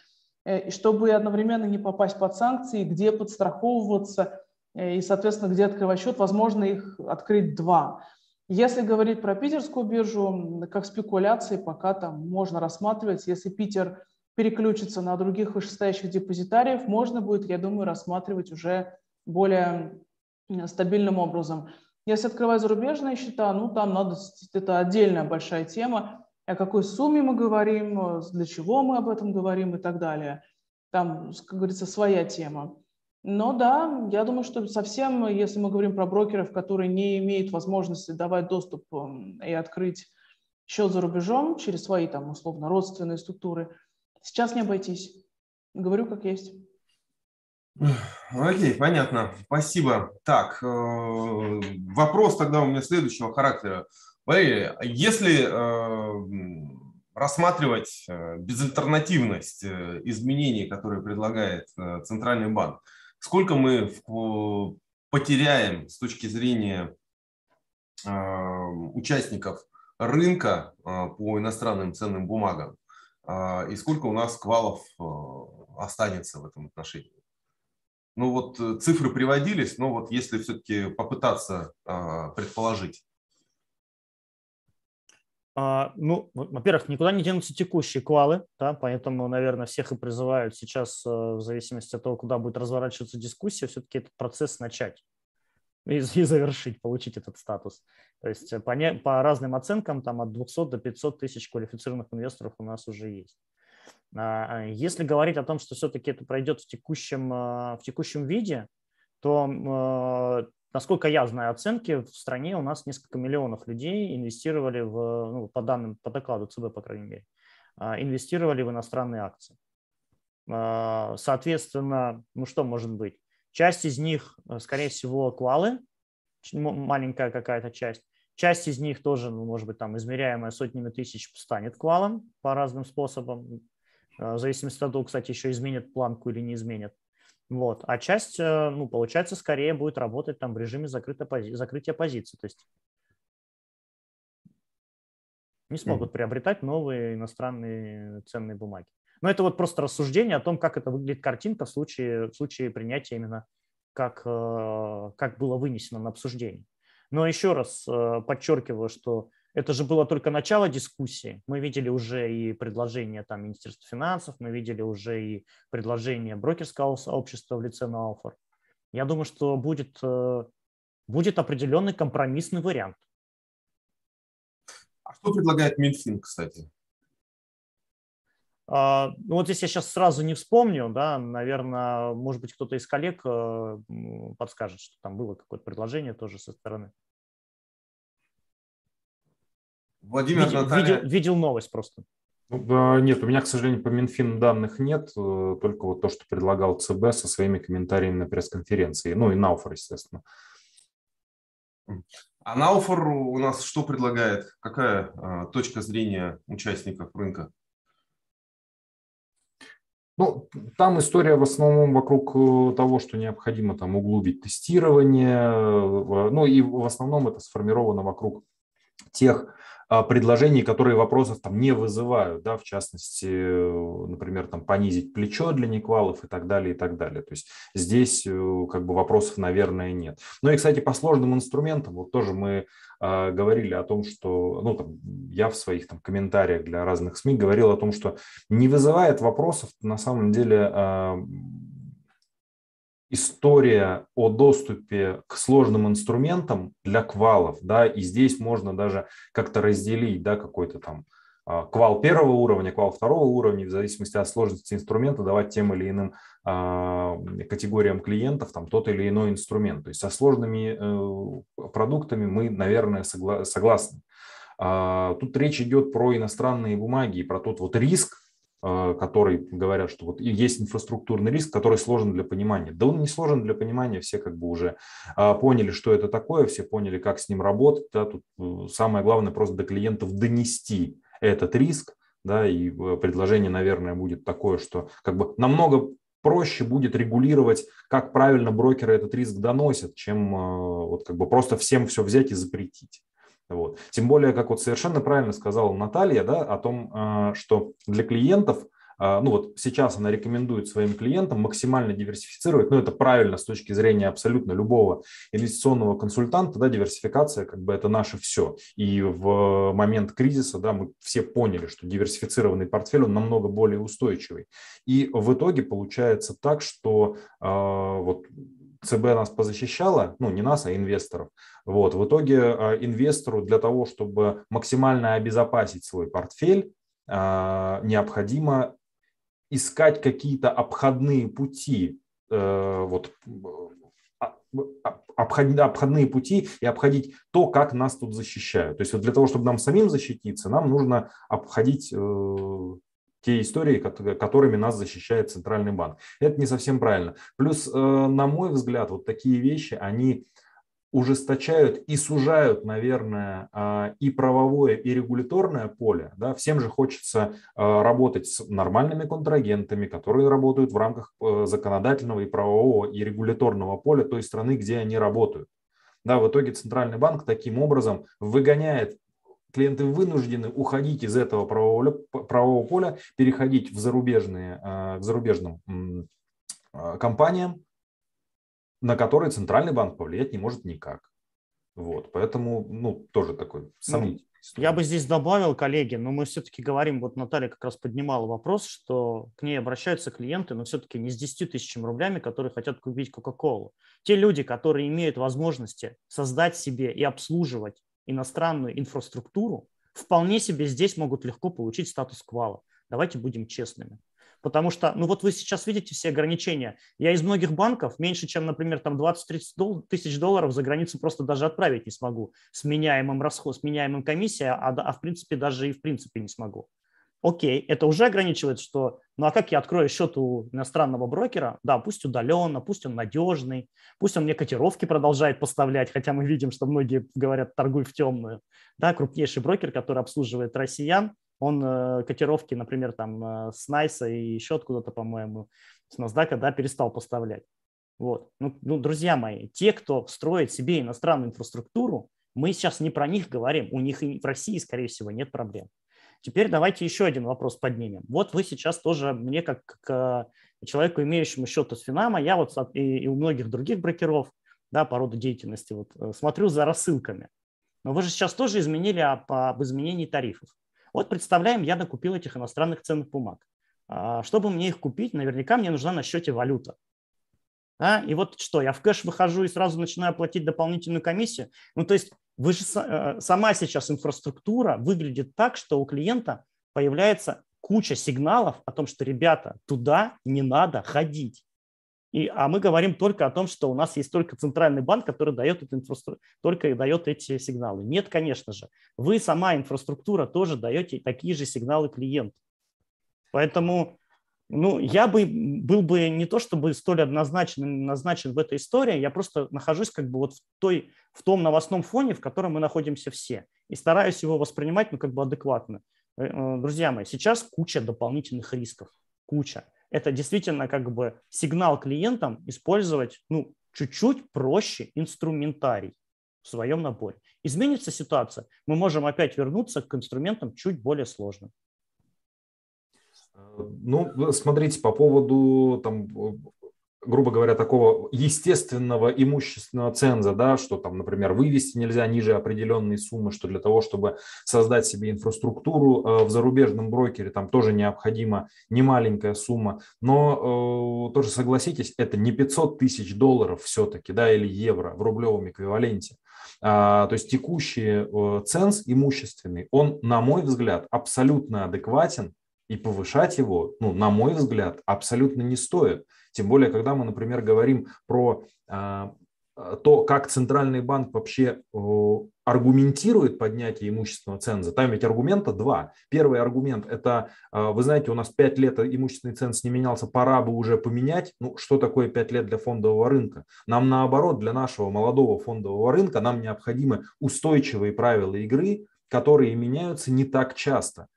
Э, и чтобы одновременно не попасть под санкции, где подстраховываться э, и, соответственно, где открывать счет, возможно их открыть два. Если говорить про питерскую биржу, как спекуляции пока там можно рассматривать. Если Питер переключится на других вышестоящих депозитариев, можно будет, я думаю, рассматривать уже более стабильным образом. Если открывать зарубежные счета, ну там надо, это отдельная большая тема о какой сумме мы говорим, для чего мы об этом говорим и так далее. Там, как говорится, своя тема. Но да, я думаю, что совсем, если мы говорим про брокеров, которые не имеют возможности давать доступ эм, и открыть счет за рубежом через свои там условно родственные структуры, сейчас не обойтись. Говорю как есть. Окей, понятно. Спасибо. Так, э, вопрос тогда у меня следующего характера. Валерий, если э, рассматривать э, безальтернативность изменений, которые предлагает Центральный банк, сколько мы потеряем с точки зрения участников рынка по иностранным ценным бумагам и сколько у нас квалов останется в этом отношении? Ну вот цифры приводились, но вот если все-таки попытаться предположить. А, ну, во-первых, никуда не денутся текущие квалы, да, поэтому, наверное, всех и призывают сейчас, э, в зависимости от того, куда будет разворачиваться дискуссия, все-таки этот процесс начать и, и завершить, получить этот статус. То есть э, по, не, по разным оценкам там от 200 до 500 тысяч квалифицированных инвесторов у нас уже есть. А, если говорить о том, что все-таки это пройдет в текущем, в текущем виде, то, насколько я знаю оценки, в стране у нас несколько миллионов людей инвестировали в, ну, по данным, по докладу ЦБ, по крайней мере, инвестировали в иностранные акции. Соответственно, ну что может быть? Часть из них, скорее всего, квалы, маленькая какая-то часть. Часть из них тоже, ну, может быть, там измеряемая сотнями тысяч станет квалом по разным способам. Э, в зависимости от того, кстати, еще изменят планку или не изменят. Вот. А часть, э, ну, получается, скорее будет работать там в режиме пози- закрытия позиции. То есть не смогут mm-hmm. приобретать новые иностранные ценные бумаги. Но это вот просто рассуждение о том, как это выглядит картинка в случае, в случае принятия именно как, э, как было вынесено на обсуждение. Но еще раз подчеркиваю, что это же было только начало дискуссии. Мы видели уже и предложение там, Министерства финансов, мы видели уже и предложение брокерского сообщества в лице Науфор. Я думаю, что будет, э, будет определенный компромиссный вариант. А что предлагает Минфин, кстати? А, ну, вот здесь я сейчас сразу не вспомню, да, наверное, может быть, кто-то из коллег э, подскажет, что там было какое-то предложение тоже со стороны. Владимир видел, Наталья... видел, видел новость просто. Ну, нет, у меня, к сожалению, по Минфин данных нет, э, только вот то, что предлагал ЦБ со своими комментариями на пресс-конференции, ну и Науфор, естественно. А Науфор у нас что предлагает? Какая а, точка зрения участников рынка? Ну, там история в основном вокруг э, того, что необходимо там углубить тестирование. Ну и в основном это сформировано вокруг тех предложений, которые вопросов там не вызывают, да, в частности, например, там понизить плечо для неквалов и так далее, и так далее. То есть здесь э, как бы вопросов, наверное, нет. Ну и, кстати, по сложным инструментам, вот тоже мы э, говорили о том, что, ну, там, я в своих там комментариях для разных СМИ говорил о том, что не вызывает вопросов на самом деле э, история о доступе к сложным инструментам для квалов, да, и здесь можно даже как-то разделить, да, какой-то там а, квал первого уровня, квал второго уровня, в зависимости от сложности инструмента, давать тем или иным а, категориям клиентов там тот или иной инструмент. То есть со сложными э, продуктами мы, наверное, согласны. А, тут речь идет про иностранные бумаги и про тот вот риск, который говорят, что вот есть инфраструктурный риск, который сложен для понимания. Да он не сложен для понимания, все как бы уже а, поняли, что это такое, все поняли, как с ним работать. Да, тут э, самое главное просто до клиентов донести этот риск, да, и э, предложение, наверное, будет такое, что как бы намного проще будет регулировать, как правильно брокеры этот риск доносят, чем вот как бы просто всем все взять и запретить. Вот. Тем более, как вот совершенно правильно сказала Наталья, да, о том, а, что для клиентов, а, ну вот сейчас она рекомендует своим клиентам максимально диверсифицировать, ну это правильно с точки зрения абсолютно любого инвестиционного консультанта, да, диверсификация как бы это наше все. И в момент кризиса, да, мы все поняли, что диверсифицированный портфель, он намного более устойчивый. И в итоге получается так, что э, вот ЦБ нас позащищала, ну не нас, а инвесторов. Вот, в итоге а, инвестору для того, чтобы максимально обезопасить свой портфель, а, необходимо искать какие-то обходные пути, э, вот, а, обходные пути и обходить то, как нас тут защищают. То есть вот для того, чтобы нам самим защититься, нам нужно обходить э, те истории, которыми нас защищает Центральный банк. Это не совсем правильно. Плюс, э, на мой взгляд, вот такие вещи, они ужесточают и сужают, наверное, а, и правовое, и регуляторное поле. Да? Всем же хочется а, работать с нормальными контрагентами, которые работают в рамках э, законодательного и правового и регуляторного поля той страны, где они работают. Да, в итоге Центральный банк таким образом выгоняет клиенты вынуждены уходить из этого правового, правового поля, переходить в зарубежные, э, к зарубежным э, компаниям, на которые центральный банк повлиять не может никак. Вот, поэтому, ну, тоже такой сомнительный. Ну, я бы здесь добавил, коллеги, но мы все-таки говорим, вот Наталья как раз поднимала вопрос, что к ней обращаются клиенты, но все-таки не с 10 тысячами рублями, которые хотят купить Кока-Колу. Те люди, которые имеют возможности создать себе и обслуживать иностранную инфраструктуру, вполне себе здесь могут легко получить статус квала. Давайте будем честными. Потому что, ну вот вы сейчас видите все ограничения. Я из многих банков меньше, чем, например, там 20-30 тысяч долларов за границу просто даже отправить не смогу с меняемым расход, с меняемым комиссией, а, а в принципе даже и в принципе не смогу. Окей, это уже ограничивает, что, ну а как я открою счет у иностранного брокера? Да, пусть удаленно, пусть он надежный, пусть он мне котировки продолжает поставлять, хотя мы видим, что многие говорят, торгуй в темную. Да, крупнейший брокер, который обслуживает россиян, он э, котировки, например, там э, с Найса и еще откуда-то, по-моему, с NASDAQ, да, перестал поставлять. Вот. Ну, ну, друзья мои, те, кто строит себе иностранную инфраструктуру, мы сейчас не про них говорим, у них и в России, скорее всего, нет проблем. Теперь давайте еще один вопрос поднимем. Вот вы сейчас тоже, мне как к человеку, имеющему счет из Финама, я вот и, у многих других брокеров да, по роду деятельности вот, э, смотрю за рассылками. Но вы же сейчас тоже изменили об, об изменении тарифов. Вот представляем, я накупил этих иностранных ценных бумаг. А, чтобы мне их купить, наверняка мне нужна на счете валюта. Да? И вот что, я в кэш выхожу и сразу начинаю платить дополнительную комиссию. Ну, то есть вы же, э, сама сейчас инфраструктура выглядит так, что у клиента появляется куча сигналов о том, что, ребята, туда не надо ходить. И, а мы говорим только о том, что у нас есть только центральный банк, который дает эту инфраструктуру, только дает эти сигналы. Нет, конечно же. Вы сама инфраструктура тоже даете такие же сигналы клиенту. Поэтому ну, я бы был бы не то чтобы столь однозначно назначен в этой истории, я просто нахожусь как бы вот в, той, в том новостном фоне, в котором мы находимся все, и стараюсь его воспринимать ну, как бы адекватно. Э, э, друзья мои, сейчас куча дополнительных рисков, куча это действительно как бы сигнал клиентам использовать ну, чуть-чуть проще инструментарий в своем наборе. Изменится ситуация, мы можем опять вернуться к инструментам чуть более сложным. Ну, смотрите, по поводу там, грубо говоря, такого естественного имущественного ценза, да, что там, например, вывести нельзя ниже определенной суммы, что для того, чтобы создать себе инфраструктуру э, в зарубежном брокере, там тоже необходима немаленькая сумма, но э, тоже согласитесь, это не 500 тысяч долларов все-таки, да, или евро в рублевом эквиваленте. А, то есть текущий э, ценз имущественный, он, на мой взгляд, абсолютно адекватен, и повышать его, ну, на мой взгляд, абсолютно не стоит. Тем более, когда мы, например, говорим про а, то, как Центральный банк вообще аргументирует поднятие имущественного ценза. Там ведь аргумента два. Первый аргумент – это, а, вы знаете, у нас пять лет имущественный ценз не менялся, пора бы уже поменять. Ну, что такое пять лет для фондового рынка? Нам наоборот, для нашего молодого фондового рынка нам необходимы устойчивые правила игры, которые меняются не так часто.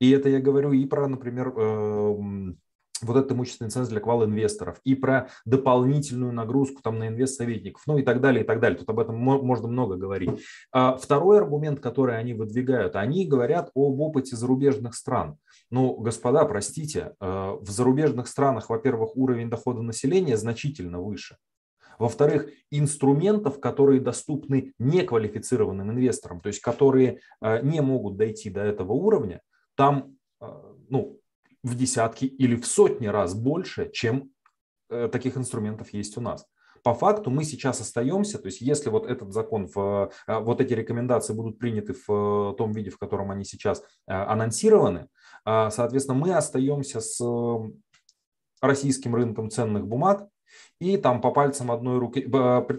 И это я говорю и про, например, эм, вот этот имущественный ценз для квал инвесторов и про дополнительную нагрузку там на инвестсоветников, ну и так далее, и так далее. Тут об этом можно много говорить. А второй аргумент, который они выдвигают, они говорят об опыте зарубежных стран. Ну, господа, простите, э, в зарубежных странах, во-первых, уровень дохода населения значительно выше. Во-вторых, инструментов, которые доступны неквалифицированным инвесторам, то есть которые э, не могут дойти до этого уровня, там э, ну, в десятки или в сотни раз больше, чем э, таких инструментов есть у нас. По факту мы сейчас остаемся, то есть если вот этот закон, в, э, вот эти рекомендации будут приняты в том виде, в котором они сейчас анонсированы, соответственно, мы остаемся с российским рынком ценных бумаг, и там по пальцам одной руки,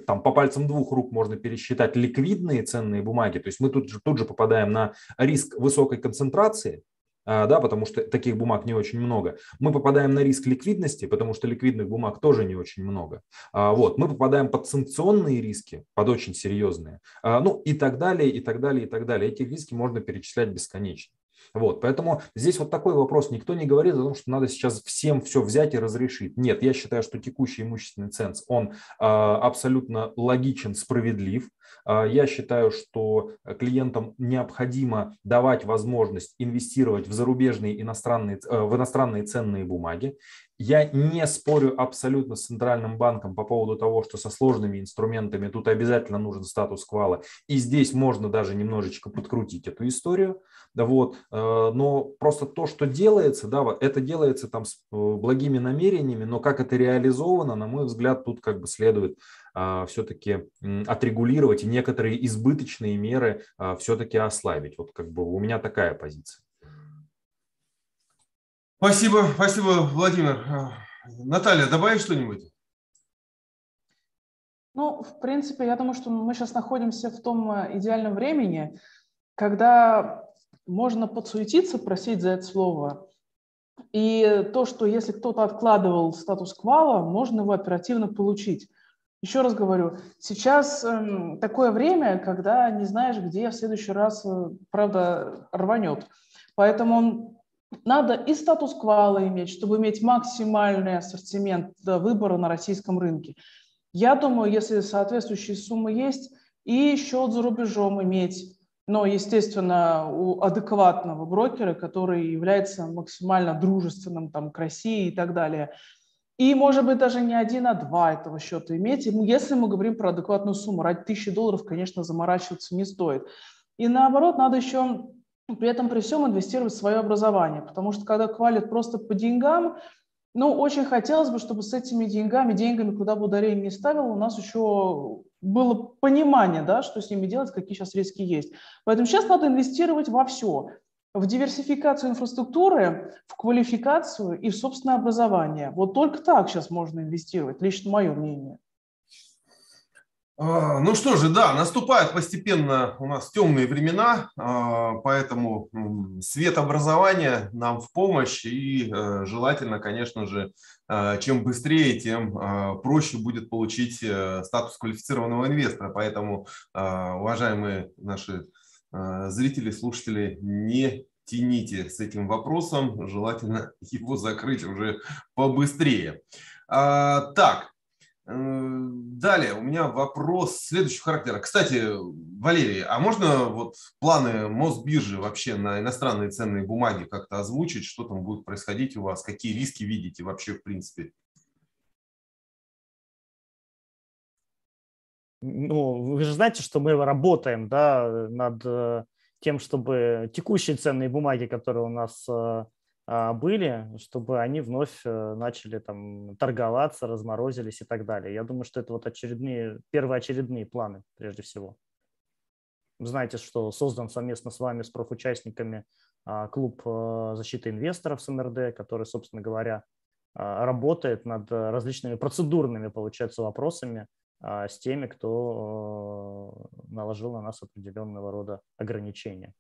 там по пальцам двух рук можно пересчитать ликвидные ценные бумаги. То есть мы тут же, тут же попадаем на риск высокой концентрации, да, потому что таких бумаг не очень много. Мы попадаем на риск ликвидности, потому что ликвидных бумаг тоже не очень много. А, вот. Мы попадаем под санкционные риски, под очень серьезные. А, ну и так далее, и так далее, и так далее. Эти риски можно перечислять бесконечно. Вот, поэтому здесь вот такой вопрос. Никто не говорит о том, что надо сейчас всем все взять и разрешить. Нет, я считаю, что текущий имущественный ценз, он э, абсолютно логичен, справедлив. Э, я считаю, что клиентам необходимо давать возможность инвестировать в зарубежные иностранные, э, в иностранные ценные бумаги. Я не спорю абсолютно с Центральным банком по поводу того, что со сложными инструментами тут обязательно нужен статус квала. И здесь можно даже немножечко подкрутить эту историю. Да вот. Э, но просто то, что делается, да, это делается там с э, благими намерениями, но как это реализовано, на мой взгляд, тут как бы следует а, все-таки отрегулировать и некоторые избыточные меры а, все-таки ослабить. Вот как бы у меня такая позиция. Спасибо, спасибо, Владимир. Наталья, добавишь что-нибудь? Ну, в принципе, я думаю, что мы сейчас находимся в том э, идеальном времени, когда можно подсуетиться, просить за это слово. И то, что если кто-то откладывал статус квала, можно его оперативно получить. Еще раз говорю, сейчас э, такое время, когда не знаешь, где в следующий раз, э, правда, рванет. Поэтому надо и статус квала иметь, чтобы иметь максимальный ассортимент выбора на российском рынке. Я думаю, если соответствующие суммы есть, и счет за рубежом иметь, но, естественно, у адекватного брокера, который является максимально дружественным там, к России и так далее. И, может быть, даже не один, а два этого счета иметь. Если мы говорим про адекватную сумму, ради тысячи долларов, конечно, заморачиваться не стоит. И наоборот, надо еще при этом при всем инвестировать в свое образование, потому что когда хвалят просто по деньгам, ну, очень хотелось бы, чтобы с этими деньгами, деньгами, куда бы ударение не ставил, у нас еще было понимание, да, что с ними делать, какие сейчас риски есть. Поэтому сейчас надо инвестировать во все. В диверсификацию инфраструктуры, в квалификацию и в собственное образование. Вот только так сейчас можно инвестировать, лично мое мнение. А, ну что же, да, наступают постепенно у нас темные времена, а, поэтому свет образования нам в помощь и э, желательно, конечно же, а, чем быстрее, тем проще будет получить э, статус квалифицированного инвестора. Поэтому, уважаемые наши зрители, слушатели, не тяните с этим вопросом, желательно его закрыть уже побыстрее. Так, Э, далее у меня вопрос следующего характера. Кстати, Валерий, а можно вот планы Мосбиржи вообще на иностранные ценные бумаги как-то озвучить? Что там будет происходить у вас? Какие риски видите вообще в принципе? Ну, вы же знаете, что мы работаем да, над э, тем, чтобы текущие ценные бумаги, которые у нас э, а, были, чтобы они вновь э, начали там торговаться, разморозились и так далее. Я думаю, что это вот очередные, первоочередные планы прежде всего. Знаете, что создан совместно с вами, с профучастниками, а, клуб защиты инвесторов с МРД, который, собственно говоря, а, работает над различными процедурными, получается, вопросами с теми, кто э, наложил на нас определенного рода ограничения.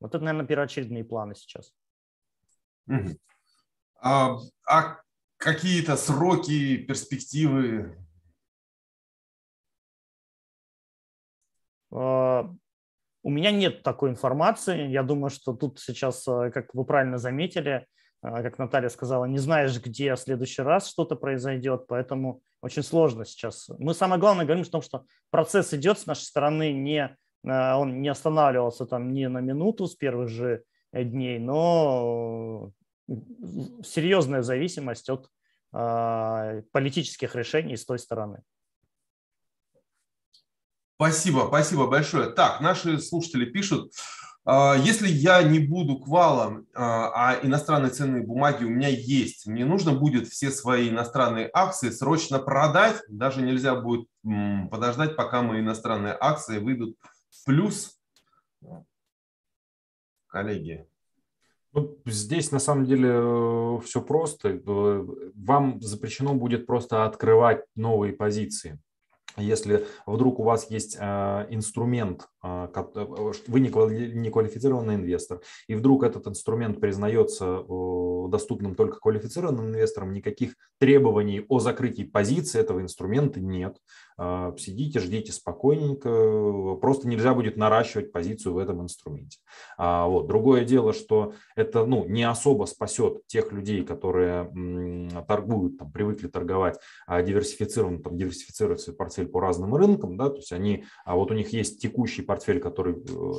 Вот это, наверное, первоочередные планы сейчас. А, а какие-то сроки, перспективы? А, у меня нет такой информации. Я думаю, что тут сейчас, а, как вы правильно заметили, а, как Наталья сказала, не знаешь, где в следующий раз что-то произойдет, поэтому очень сложно сейчас. Мы самое главное говорим о том, что процесс идет с нашей стороны, не, он не останавливался там ни на минуту с первых же дней, но серьезная зависимость от э, политических решений с той стороны. Спасибо, спасибо большое. Так, наши слушатели пишут, а, если я не буду квалом, а, а иностранные ценные бумаги у меня есть, мне нужно будет все свои иностранные акции срочно продать, даже нельзя будет подождать, пока мои иностранные акции выйдут в плюс. Коллеги, ну, здесь на самом деле э, все просто. Э, вам запрещено будет просто открывать новые позиции. Если вдруг у вас есть э, инструмент, вы не квалифицированный инвестор, и вдруг этот инструмент признается доступным только квалифицированным инвесторам, никаких требований о закрытии позиции этого инструмента нет. А, сидите, ждите спокойненько, просто нельзя будет наращивать позицию в этом инструменте. А, вот. Другое дело, что это ну, не особо спасет тех людей, которые торгуют, там, привыкли торговать а диверсифицированно, там, диверсифицировать свой портфель по разным рынкам, да, то есть они, а вот у них есть текущий портфель, который э,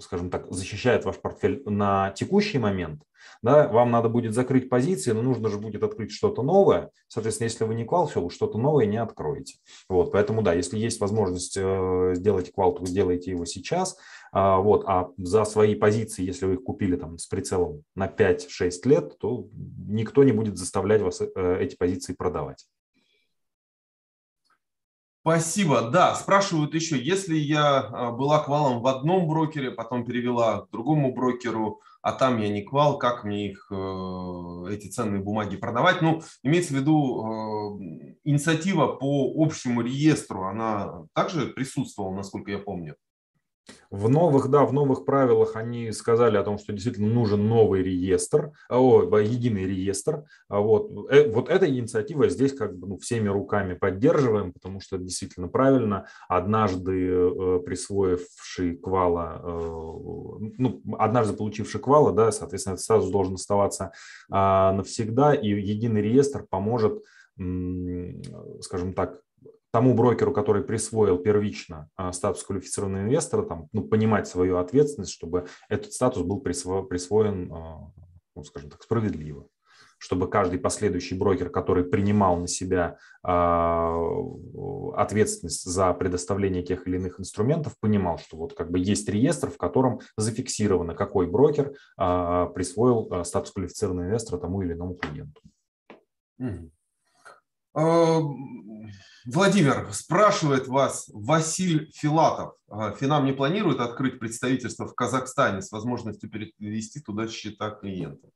скажем так, защищает ваш портфель на текущий момент, да, вам надо будет закрыть позиции, но нужно же будет открыть что-то новое. Соответственно, если вы не квал, все, вы что-то новое не откроете. Вот, поэтому, да, если есть возможность э, сделать квал, то вы его сейчас. А, вот, а за свои позиции, если вы их купили там с прицелом на 5-6 лет, то никто не будет заставлять вас э, эти позиции продавать. Спасибо. Да, спрашивают еще, если я а, была квалом в одном брокере, потом перевела к другому брокеру, а там я не квал, как мне их, э, эти ценные бумаги продавать? Ну, имеется в виду э, инициатива по общему реестру, она также присутствовала, насколько я помню? В новых, да, в новых правилах они сказали о том, что действительно нужен новый реестр, а, о, единый реестр. А вот, э, вот эта инициатива здесь как бы ну, всеми руками поддерживаем, потому что действительно правильно. Однажды э, присвоивший квала, э, ну, однажды получивший квала, да, соответственно, этот статус должен оставаться э, навсегда, и единый реестр поможет, скажем так, тому брокеру, который присвоил первично а, статус квалифицированного инвестора, там, ну, понимать свою ответственность, чтобы этот статус был присвоен, а, ну, скажем так, справедливо чтобы каждый последующий брокер, который принимал на себя а, ответственность за предоставление тех или иных инструментов, понимал, что вот как бы есть реестр, в котором зафиксировано, какой брокер присвоил статус квалифицированного инвестора тому или иному клиенту. Владимир, спрашивает вас Василь Филатов. Финам не планирует открыть представительство в Казахстане с возможностью перевести туда счета клиентов?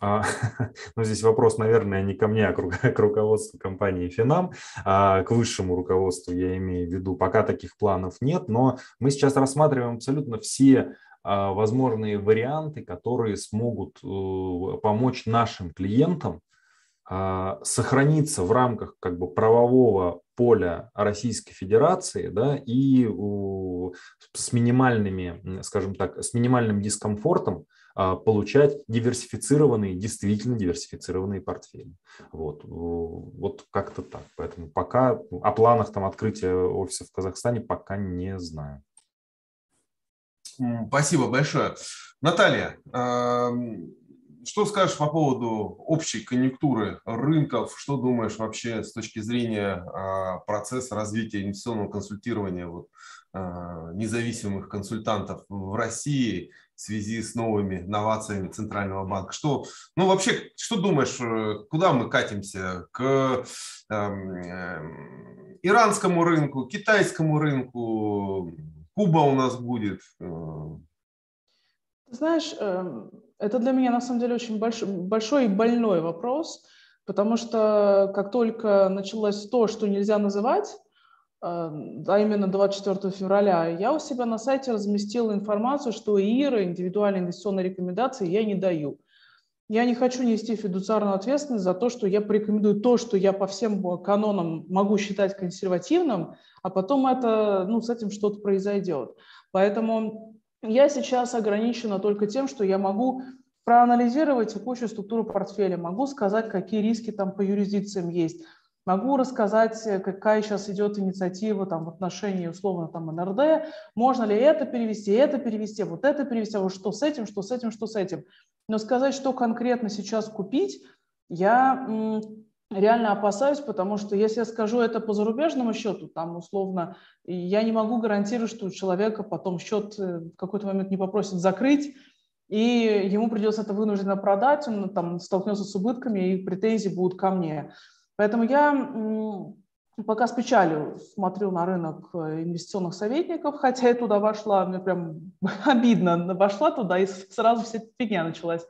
А, ну, здесь вопрос, наверное, не ко мне, а к, руководству компании Финам, а к высшему руководству я имею в виду. Пока таких планов нет, но мы сейчас рассматриваем абсолютно все а, возможные варианты, которые смогут э, помочь нашим клиентам а, сохраниться в рамках как бы правового поля Российской Федерации да, и с минимальными, скажем так, с минимальным дискомфортом а, получать диверсифицированные, действительно диверсифицированные портфели. Вот, вот как-то так. Поэтому пока о планах там открытия офиса в Казахстане пока не знаю. Спасибо большое. Наталья, что скажешь по поводу общей конъюнктуры рынков? Что думаешь вообще с точки зрения а, процесса развития инвестиционного консультирования вот, а, независимых консультантов в России в связи с новыми новациями Центрального банка? Что, ну вообще, что думаешь, э, куда мы катимся? К эм, э, иранскому рынку, китайскому рынку, Куба у нас будет? Э, знаешь, эм, это для меня на самом деле очень большой, большой и больной вопрос, потому что как только началось то, что нельзя называть, а именно 24 февраля, я у себя на сайте разместила информацию, что ИИРы, индивидуальные инвестиционные рекомендации, я не даю. Я не хочу нести фидуциарную ответственность за то, что я порекомендую то, что я по всем канонам могу считать консервативным, а потом это, ну, с этим что-то произойдет. Поэтому я сейчас ограничена только тем, что я могу проанализировать текущую структуру портфеля, могу сказать, какие риски там по юрисдикциям есть, могу рассказать, какая сейчас идет инициатива там, в отношении условно там НРД, можно ли это перевести, это перевести, вот это перевести, а вот что с этим, что с этим, что с этим. Но сказать, что конкретно сейчас купить, я реально опасаюсь, потому что если я скажу это по зарубежному счету, там условно, я не могу гарантировать, что у человека потом счет э, в какой-то момент не попросит закрыть, и ему придется это вынужденно продать, он там столкнется с убытками, и претензии будут ко мне. Поэтому я пока с печалью смотрю на рынок э, инвестиционных советников, хотя я туда вошла, мне прям обидно, вошла туда, и сразу вся фигня началась.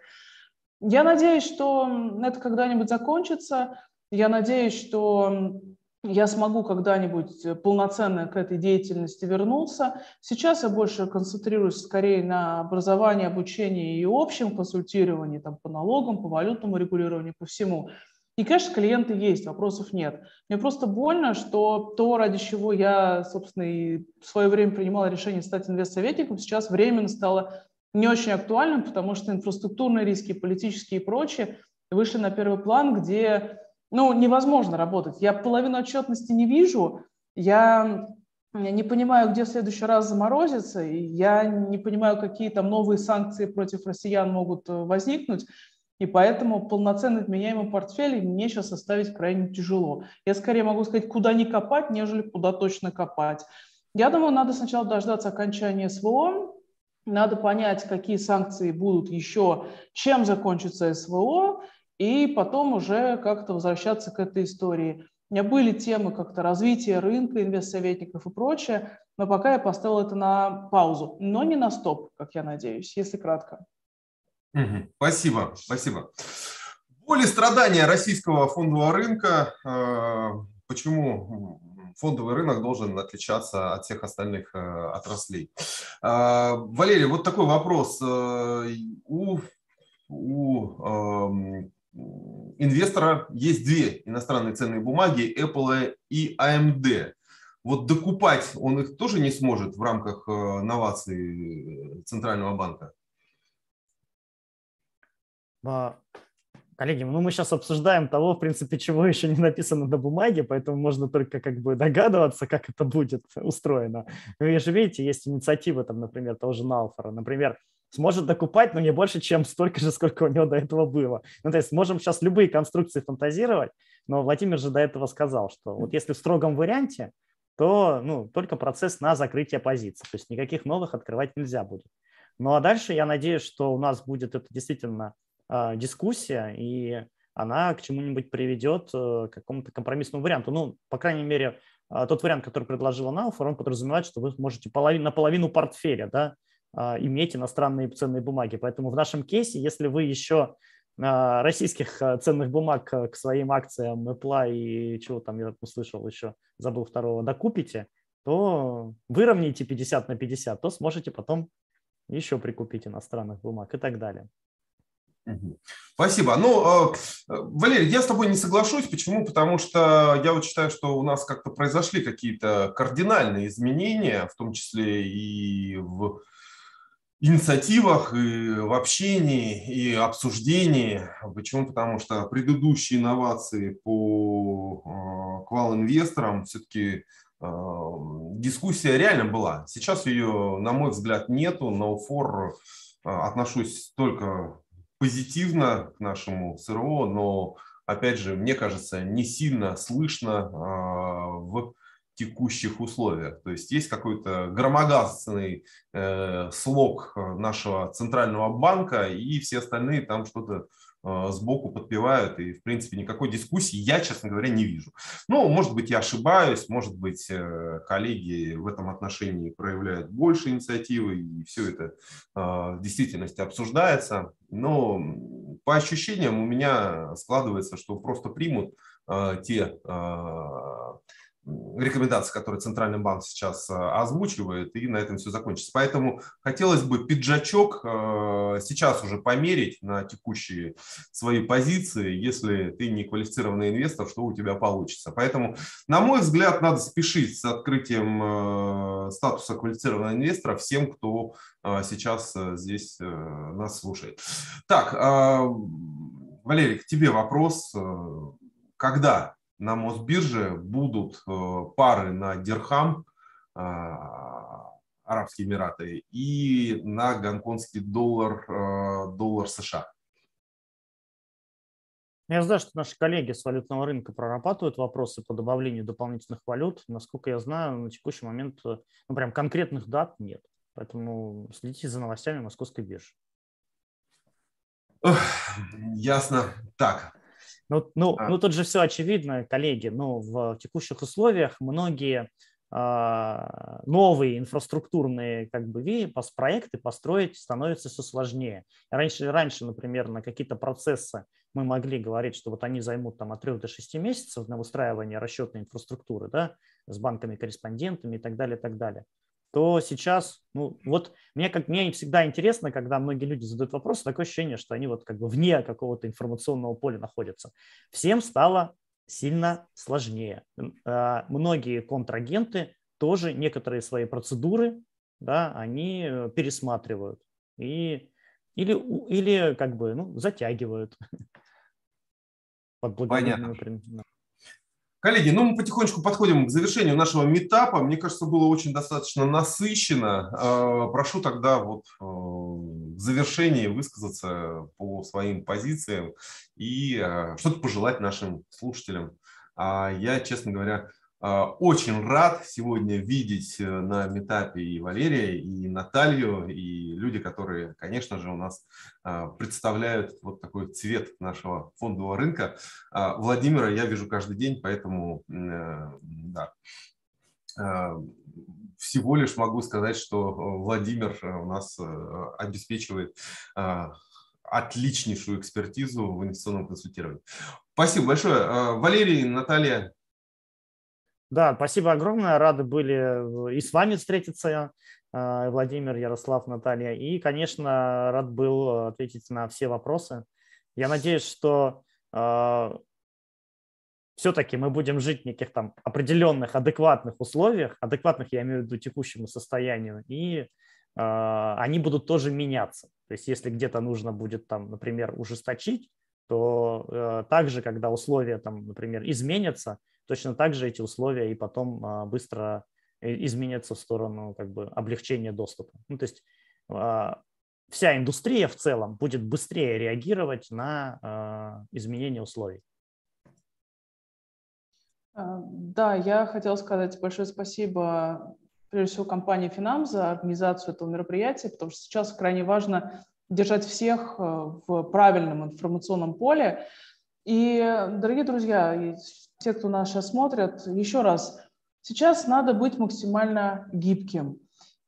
Я надеюсь, что это когда-нибудь закончится. Я надеюсь, что я смогу когда-нибудь полноценно к этой деятельности вернуться. Сейчас я больше концентрируюсь скорее на образовании, обучении и общем консультировании там, по налогам, по валютному регулированию, по всему. И, конечно, клиенты есть, вопросов нет. Мне просто больно, что то, ради чего я, собственно, и в свое время принимала решение стать инвестсоветником, сейчас временно стало не очень актуальным, потому что инфраструктурные риски, политические и прочее вышли на первый план, где ну, невозможно работать. Я половину отчетности не вижу, я не понимаю, где в следующий раз заморозится, я не понимаю, какие там новые санкции против россиян могут э, возникнуть, и поэтому полноценный отменяемый портфель мне сейчас составить крайне тяжело. Я скорее могу сказать, куда не копать, нежели куда точно копать. Я думаю, надо сначала дождаться окончания СВО, надо понять, какие санкции будут еще, чем закончится СВО, и потом уже как-то возвращаться к этой истории. У меня были темы как-то развития рынка, инвестсоветников и прочее, но пока я поставил это на паузу, но не на стоп, как я надеюсь, если кратко. Спасибо, спасибо. Более страдания российского фондового рынка. Э, почему фондовый рынок должен отличаться от всех остальных э, отраслей? Э, Валерий, вот такой вопрос. У, у эм, инвестора есть две иностранные ценные бумаги, Apple и AMD. Вот докупать он их тоже не сможет в рамках новаций Центрального банка? Коллеги, ну мы сейчас обсуждаем того, в принципе, чего еще не написано на бумаге, поэтому можно только как бы догадываться, как это будет устроено. Вы же видите, есть инициатива там, например, того же Науфора, например, сможет докупать, но не больше, чем столько же, сколько у него до этого было. Ну, то есть можем сейчас любые конструкции фантазировать, но Владимир же до этого сказал, что вот если в строгом варианте, то ну, только процесс на закрытие позиции, то есть никаких новых открывать нельзя будет. Ну а дальше я надеюсь, что у нас будет это действительно а, дискуссия, и она к чему-нибудь приведет, э, к какому-то компромиссному варианту. Ну, по крайней мере, а, тот вариант, который предложила Науфор, он подразумевает, что вы можете половину, наполовину портфеля да, иметь иностранные ценные бумаги. Поэтому в нашем кейсе, если вы еще российских ценных бумаг к своим акциям Apple и чего там я услышал еще, забыл второго, докупите, то выровняйте 50 на 50, то сможете потом еще прикупить иностранных бумаг и так далее. Спасибо. Ну, Валерий, я с тобой не соглашусь. Почему? Потому что я вот считаю, что у нас как-то произошли какие-то кардинальные изменения, в том числе и в инициативах, и в общении, и обсуждении. Почему? Потому что предыдущие инновации по квал-инвесторам все-таки э, дискуссия реально была. Сейчас ее, на мой взгляд, нету. На УФОР э, отношусь только позитивно к нашему СРО, но, опять же, мне кажется, не сильно слышно в текущих условиях. То есть есть какой-то громогасный э, слог нашего центрального банка, и все остальные там что-то Э, сбоку подпевают, и, в принципе, никакой дискуссии я, честно говоря, не вижу. Ну, может быть, я ошибаюсь, может быть, э, коллеги в этом отношении проявляют больше инициативы, и все это э, в действительности обсуждается, но по ощущениям у меня складывается, что просто примут те рекомендации, которые Центральный банк сейчас э, озвучивает, и на этом все закончится. Поэтому хотелось бы пиджачок э, сейчас уже померить на текущие свои позиции. Если ты не квалифицированный инвестор, что у тебя получится. Поэтому, на мой взгляд, надо спешить с открытием э, статуса квалифицированного инвестора всем, кто сейчас здесь нас слушает. Так, Валерий, к тебе вопрос. Когда на Мосбирже будут э, пары на Дирхам, э, Арабские Эмираты, и на гонконгский доллар, э, доллар США. Я знаю, что наши коллеги с валютного рынка прорабатывают вопросы по добавлению дополнительных валют. Насколько я знаю, на текущий момент ну, прям конкретных дат нет. Поэтому следите за новостями Московской биржи. Ясно. Так, ну, ну, а. ну тут же все очевидно, коллеги. Ну, в текущих условиях многие а, новые инфраструктурные как бы, проекты построить становится все сложнее. Раньше, раньше, например, на какие-то процессы мы могли говорить, что вот они займут там от 3 до 6 месяцев на выстраивание расчетной инфраструктуры да, с банками-корреспондентами и так далее, и так далее то сейчас, ну вот мне как мне всегда интересно, когда многие люди задают вопросы, такое ощущение, что они вот как бы вне какого-то информационного поля находятся. Всем стало сильно сложнее. А, многие контрагенты тоже некоторые свои процедуры, да, они э, пересматривают и или или как бы ну затягивают. Под Понятно. Коллеги, ну мы потихонечку подходим к завершению нашего метапа. Мне кажется, было очень достаточно насыщенно. А, прошу тогда вот э, в завершении высказаться по своим позициям и э, что-то пожелать нашим слушателям. А я, честно говоря, Очень рад сегодня видеть на метапе и Валерия, и Наталью, и люди, которые, конечно же, у нас представляют вот такой цвет нашего фондового рынка. Владимира я вижу каждый день, поэтому да, всего лишь могу сказать, что Владимир у нас обеспечивает отличнейшую экспертизу в инвестиционном консультировании. Спасибо большое. А, Валерий, Наталья. Да, спасибо огромное. Рады были и с вами встретиться, а, Владимир, Ярослав, Наталья. И, конечно, рад был ответить на все вопросы. Я надеюсь, что э, все-таки мы будем жить в неких там определенных адекватных условиях, адекватных я имею в виду текущему состоянию, и а, они будут тоже меняться. То есть если где-то нужно будет, там, например, ужесточить, то э, также, когда условия, там, например, изменятся, точно так же эти условия и потом а, быстро изменятся в сторону как бы, облегчения доступа. Ну, то есть а, вся индустрия в целом будет быстрее реагировать на изменение условий. Да, я хотела сказать большое спасибо прежде всего, компании Финам за организацию этого мероприятия, потому что сейчас крайне важно держать всех в правильном информационном поле. И, дорогие друзья, те, кто нас сейчас смотрят, еще раз, сейчас надо быть максимально гибким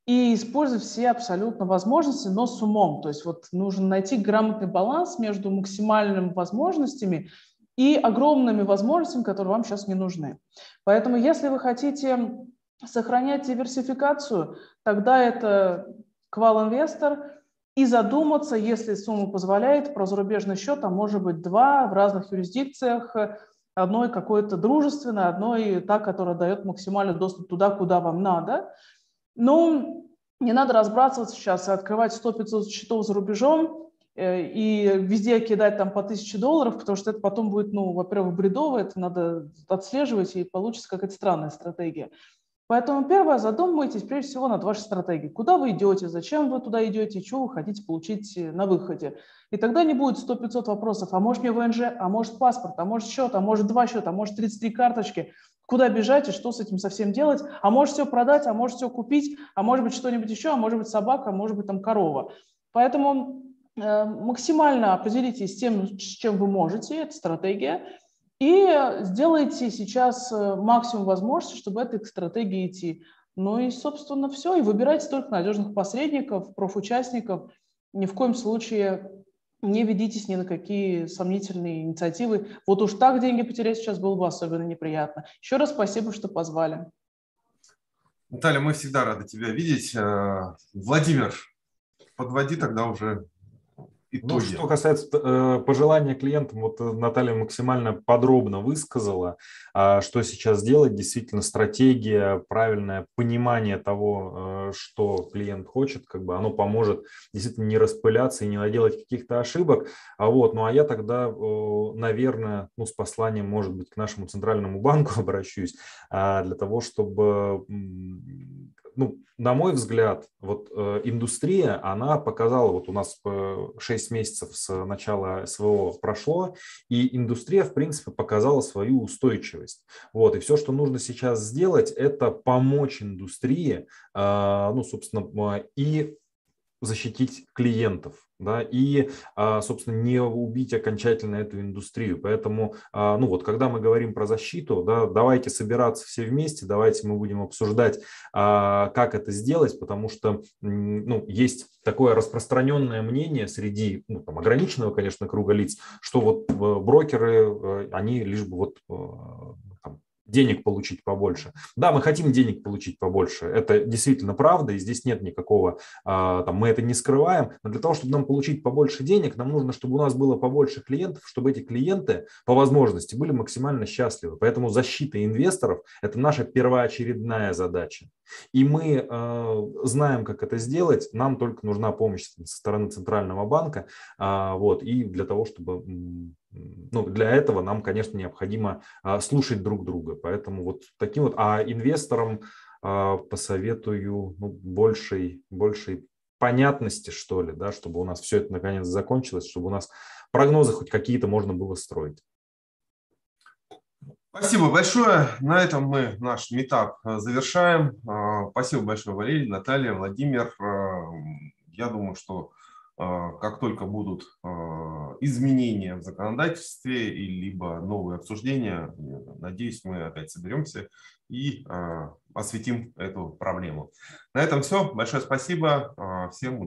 и использовать все абсолютно возможности, но с умом. То есть вот нужно найти грамотный баланс между максимальными возможностями и огромными возможностями, которые вам сейчас не нужны. Поэтому если вы хотите сохранять диверсификацию, тогда это квал-инвестор и задуматься, если сумма позволяет, про зарубежный счет, а может быть два в разных юрисдикциях, одной какой-то дружественной, одной та, которая дает максимальный доступ туда, куда вам надо. Но не надо разбрасываться сейчас и открывать 100-500 счетов за рубежом э, и везде кидать там по 1000 долларов, потому что это потом будет, ну, во-первых, бредово, это надо отслеживать, и получится какая-то странная стратегия. Поэтому первое, задумайтесь прежде всего над вашей стратегией. Куда вы идете, зачем вы туда идете, что вы хотите получить э, на выходе. И тогда не будет 100-500 вопросов, а может мне ВНЖ, а может паспорт, а может счет, а может два счета, а может 33 карточки. Куда бежать и что с этим совсем делать? А может все продать, а может все купить, а может быть что-нибудь еще, а может быть собака, а может быть там корова. Поэтому э, максимально определитесь с тем, с чем вы можете, это стратегия, и сделайте сейчас э, максимум возможностей, чтобы этой стратегии идти. Ну и, собственно, все. И выбирайте только надежных посредников, профучастников. Ни в коем случае не ведитесь ни на какие сомнительные инициативы. Вот уж так деньги потерять сейчас было бы особенно неприятно. Еще раз спасибо, что позвали. Наталья, мы всегда рады тебя видеть. Э, Владимир, подводи тогда уже Ну, что касается э, пожелания клиентам, вот э, Наталья максимально подробно высказала, э, что сейчас делать. Действительно, стратегия, правильное понимание того, э, что клиент хочет, как бы оно поможет действительно не распыляться и не наделать каких-то ошибок. А вот, ну а я тогда, э, наверное, ну, с посланием, может быть, к нашему центральному банку обращусь, э, для того, чтобы ну, на мой взгляд, вот э, индустрия, она показала, вот у нас э, 6 месяцев с начала СВО прошло, и индустрия, в принципе, показала свою устойчивость. Вот, и все, что нужно сейчас сделать, это помочь индустрии, э, ну, собственно, и защитить клиентов, да, и, а, собственно, не убить окончательно эту индустрию. Поэтому, а, ну вот, когда мы говорим про защиту, да, давайте собираться все вместе, давайте мы будем обсуждать, а, как это сделать, потому что, ну, есть такое распространенное мнение среди, ну, там, ограниченного, конечно, круга лиц, что вот э, брокеры, э, они лишь бы вот э, денег получить побольше. Да, мы хотим денег получить побольше, это действительно правда, и здесь нет никакого, а, там, мы это не скрываем, но для того, чтобы нам получить побольше денег, нам нужно, чтобы у нас было побольше клиентов, чтобы эти клиенты по возможности были максимально счастливы. Поэтому защита инвесторов – это наша первоочередная задача. И мы э, знаем, как это сделать, нам только нужна помощь со стороны Центрального банка, э, вот, и для того, чтобы ну, для этого нам, конечно, необходимо а, слушать друг друга. Поэтому вот таким вот, а инвесторам а, посоветую ну, большей, большей понятности, что ли, да, чтобы у нас все это наконец закончилось, чтобы у нас прогнозы хоть какие-то можно было строить. Спасибо большое. На этом мы наш метап завершаем. Спасибо большое, Валерий, Наталья, Владимир. Я думаю, что как только будут изменения в законодательстве и либо новые обсуждения, надеюсь, мы опять соберемся и осветим эту проблему. На этом все. Большое спасибо. Всем удачи.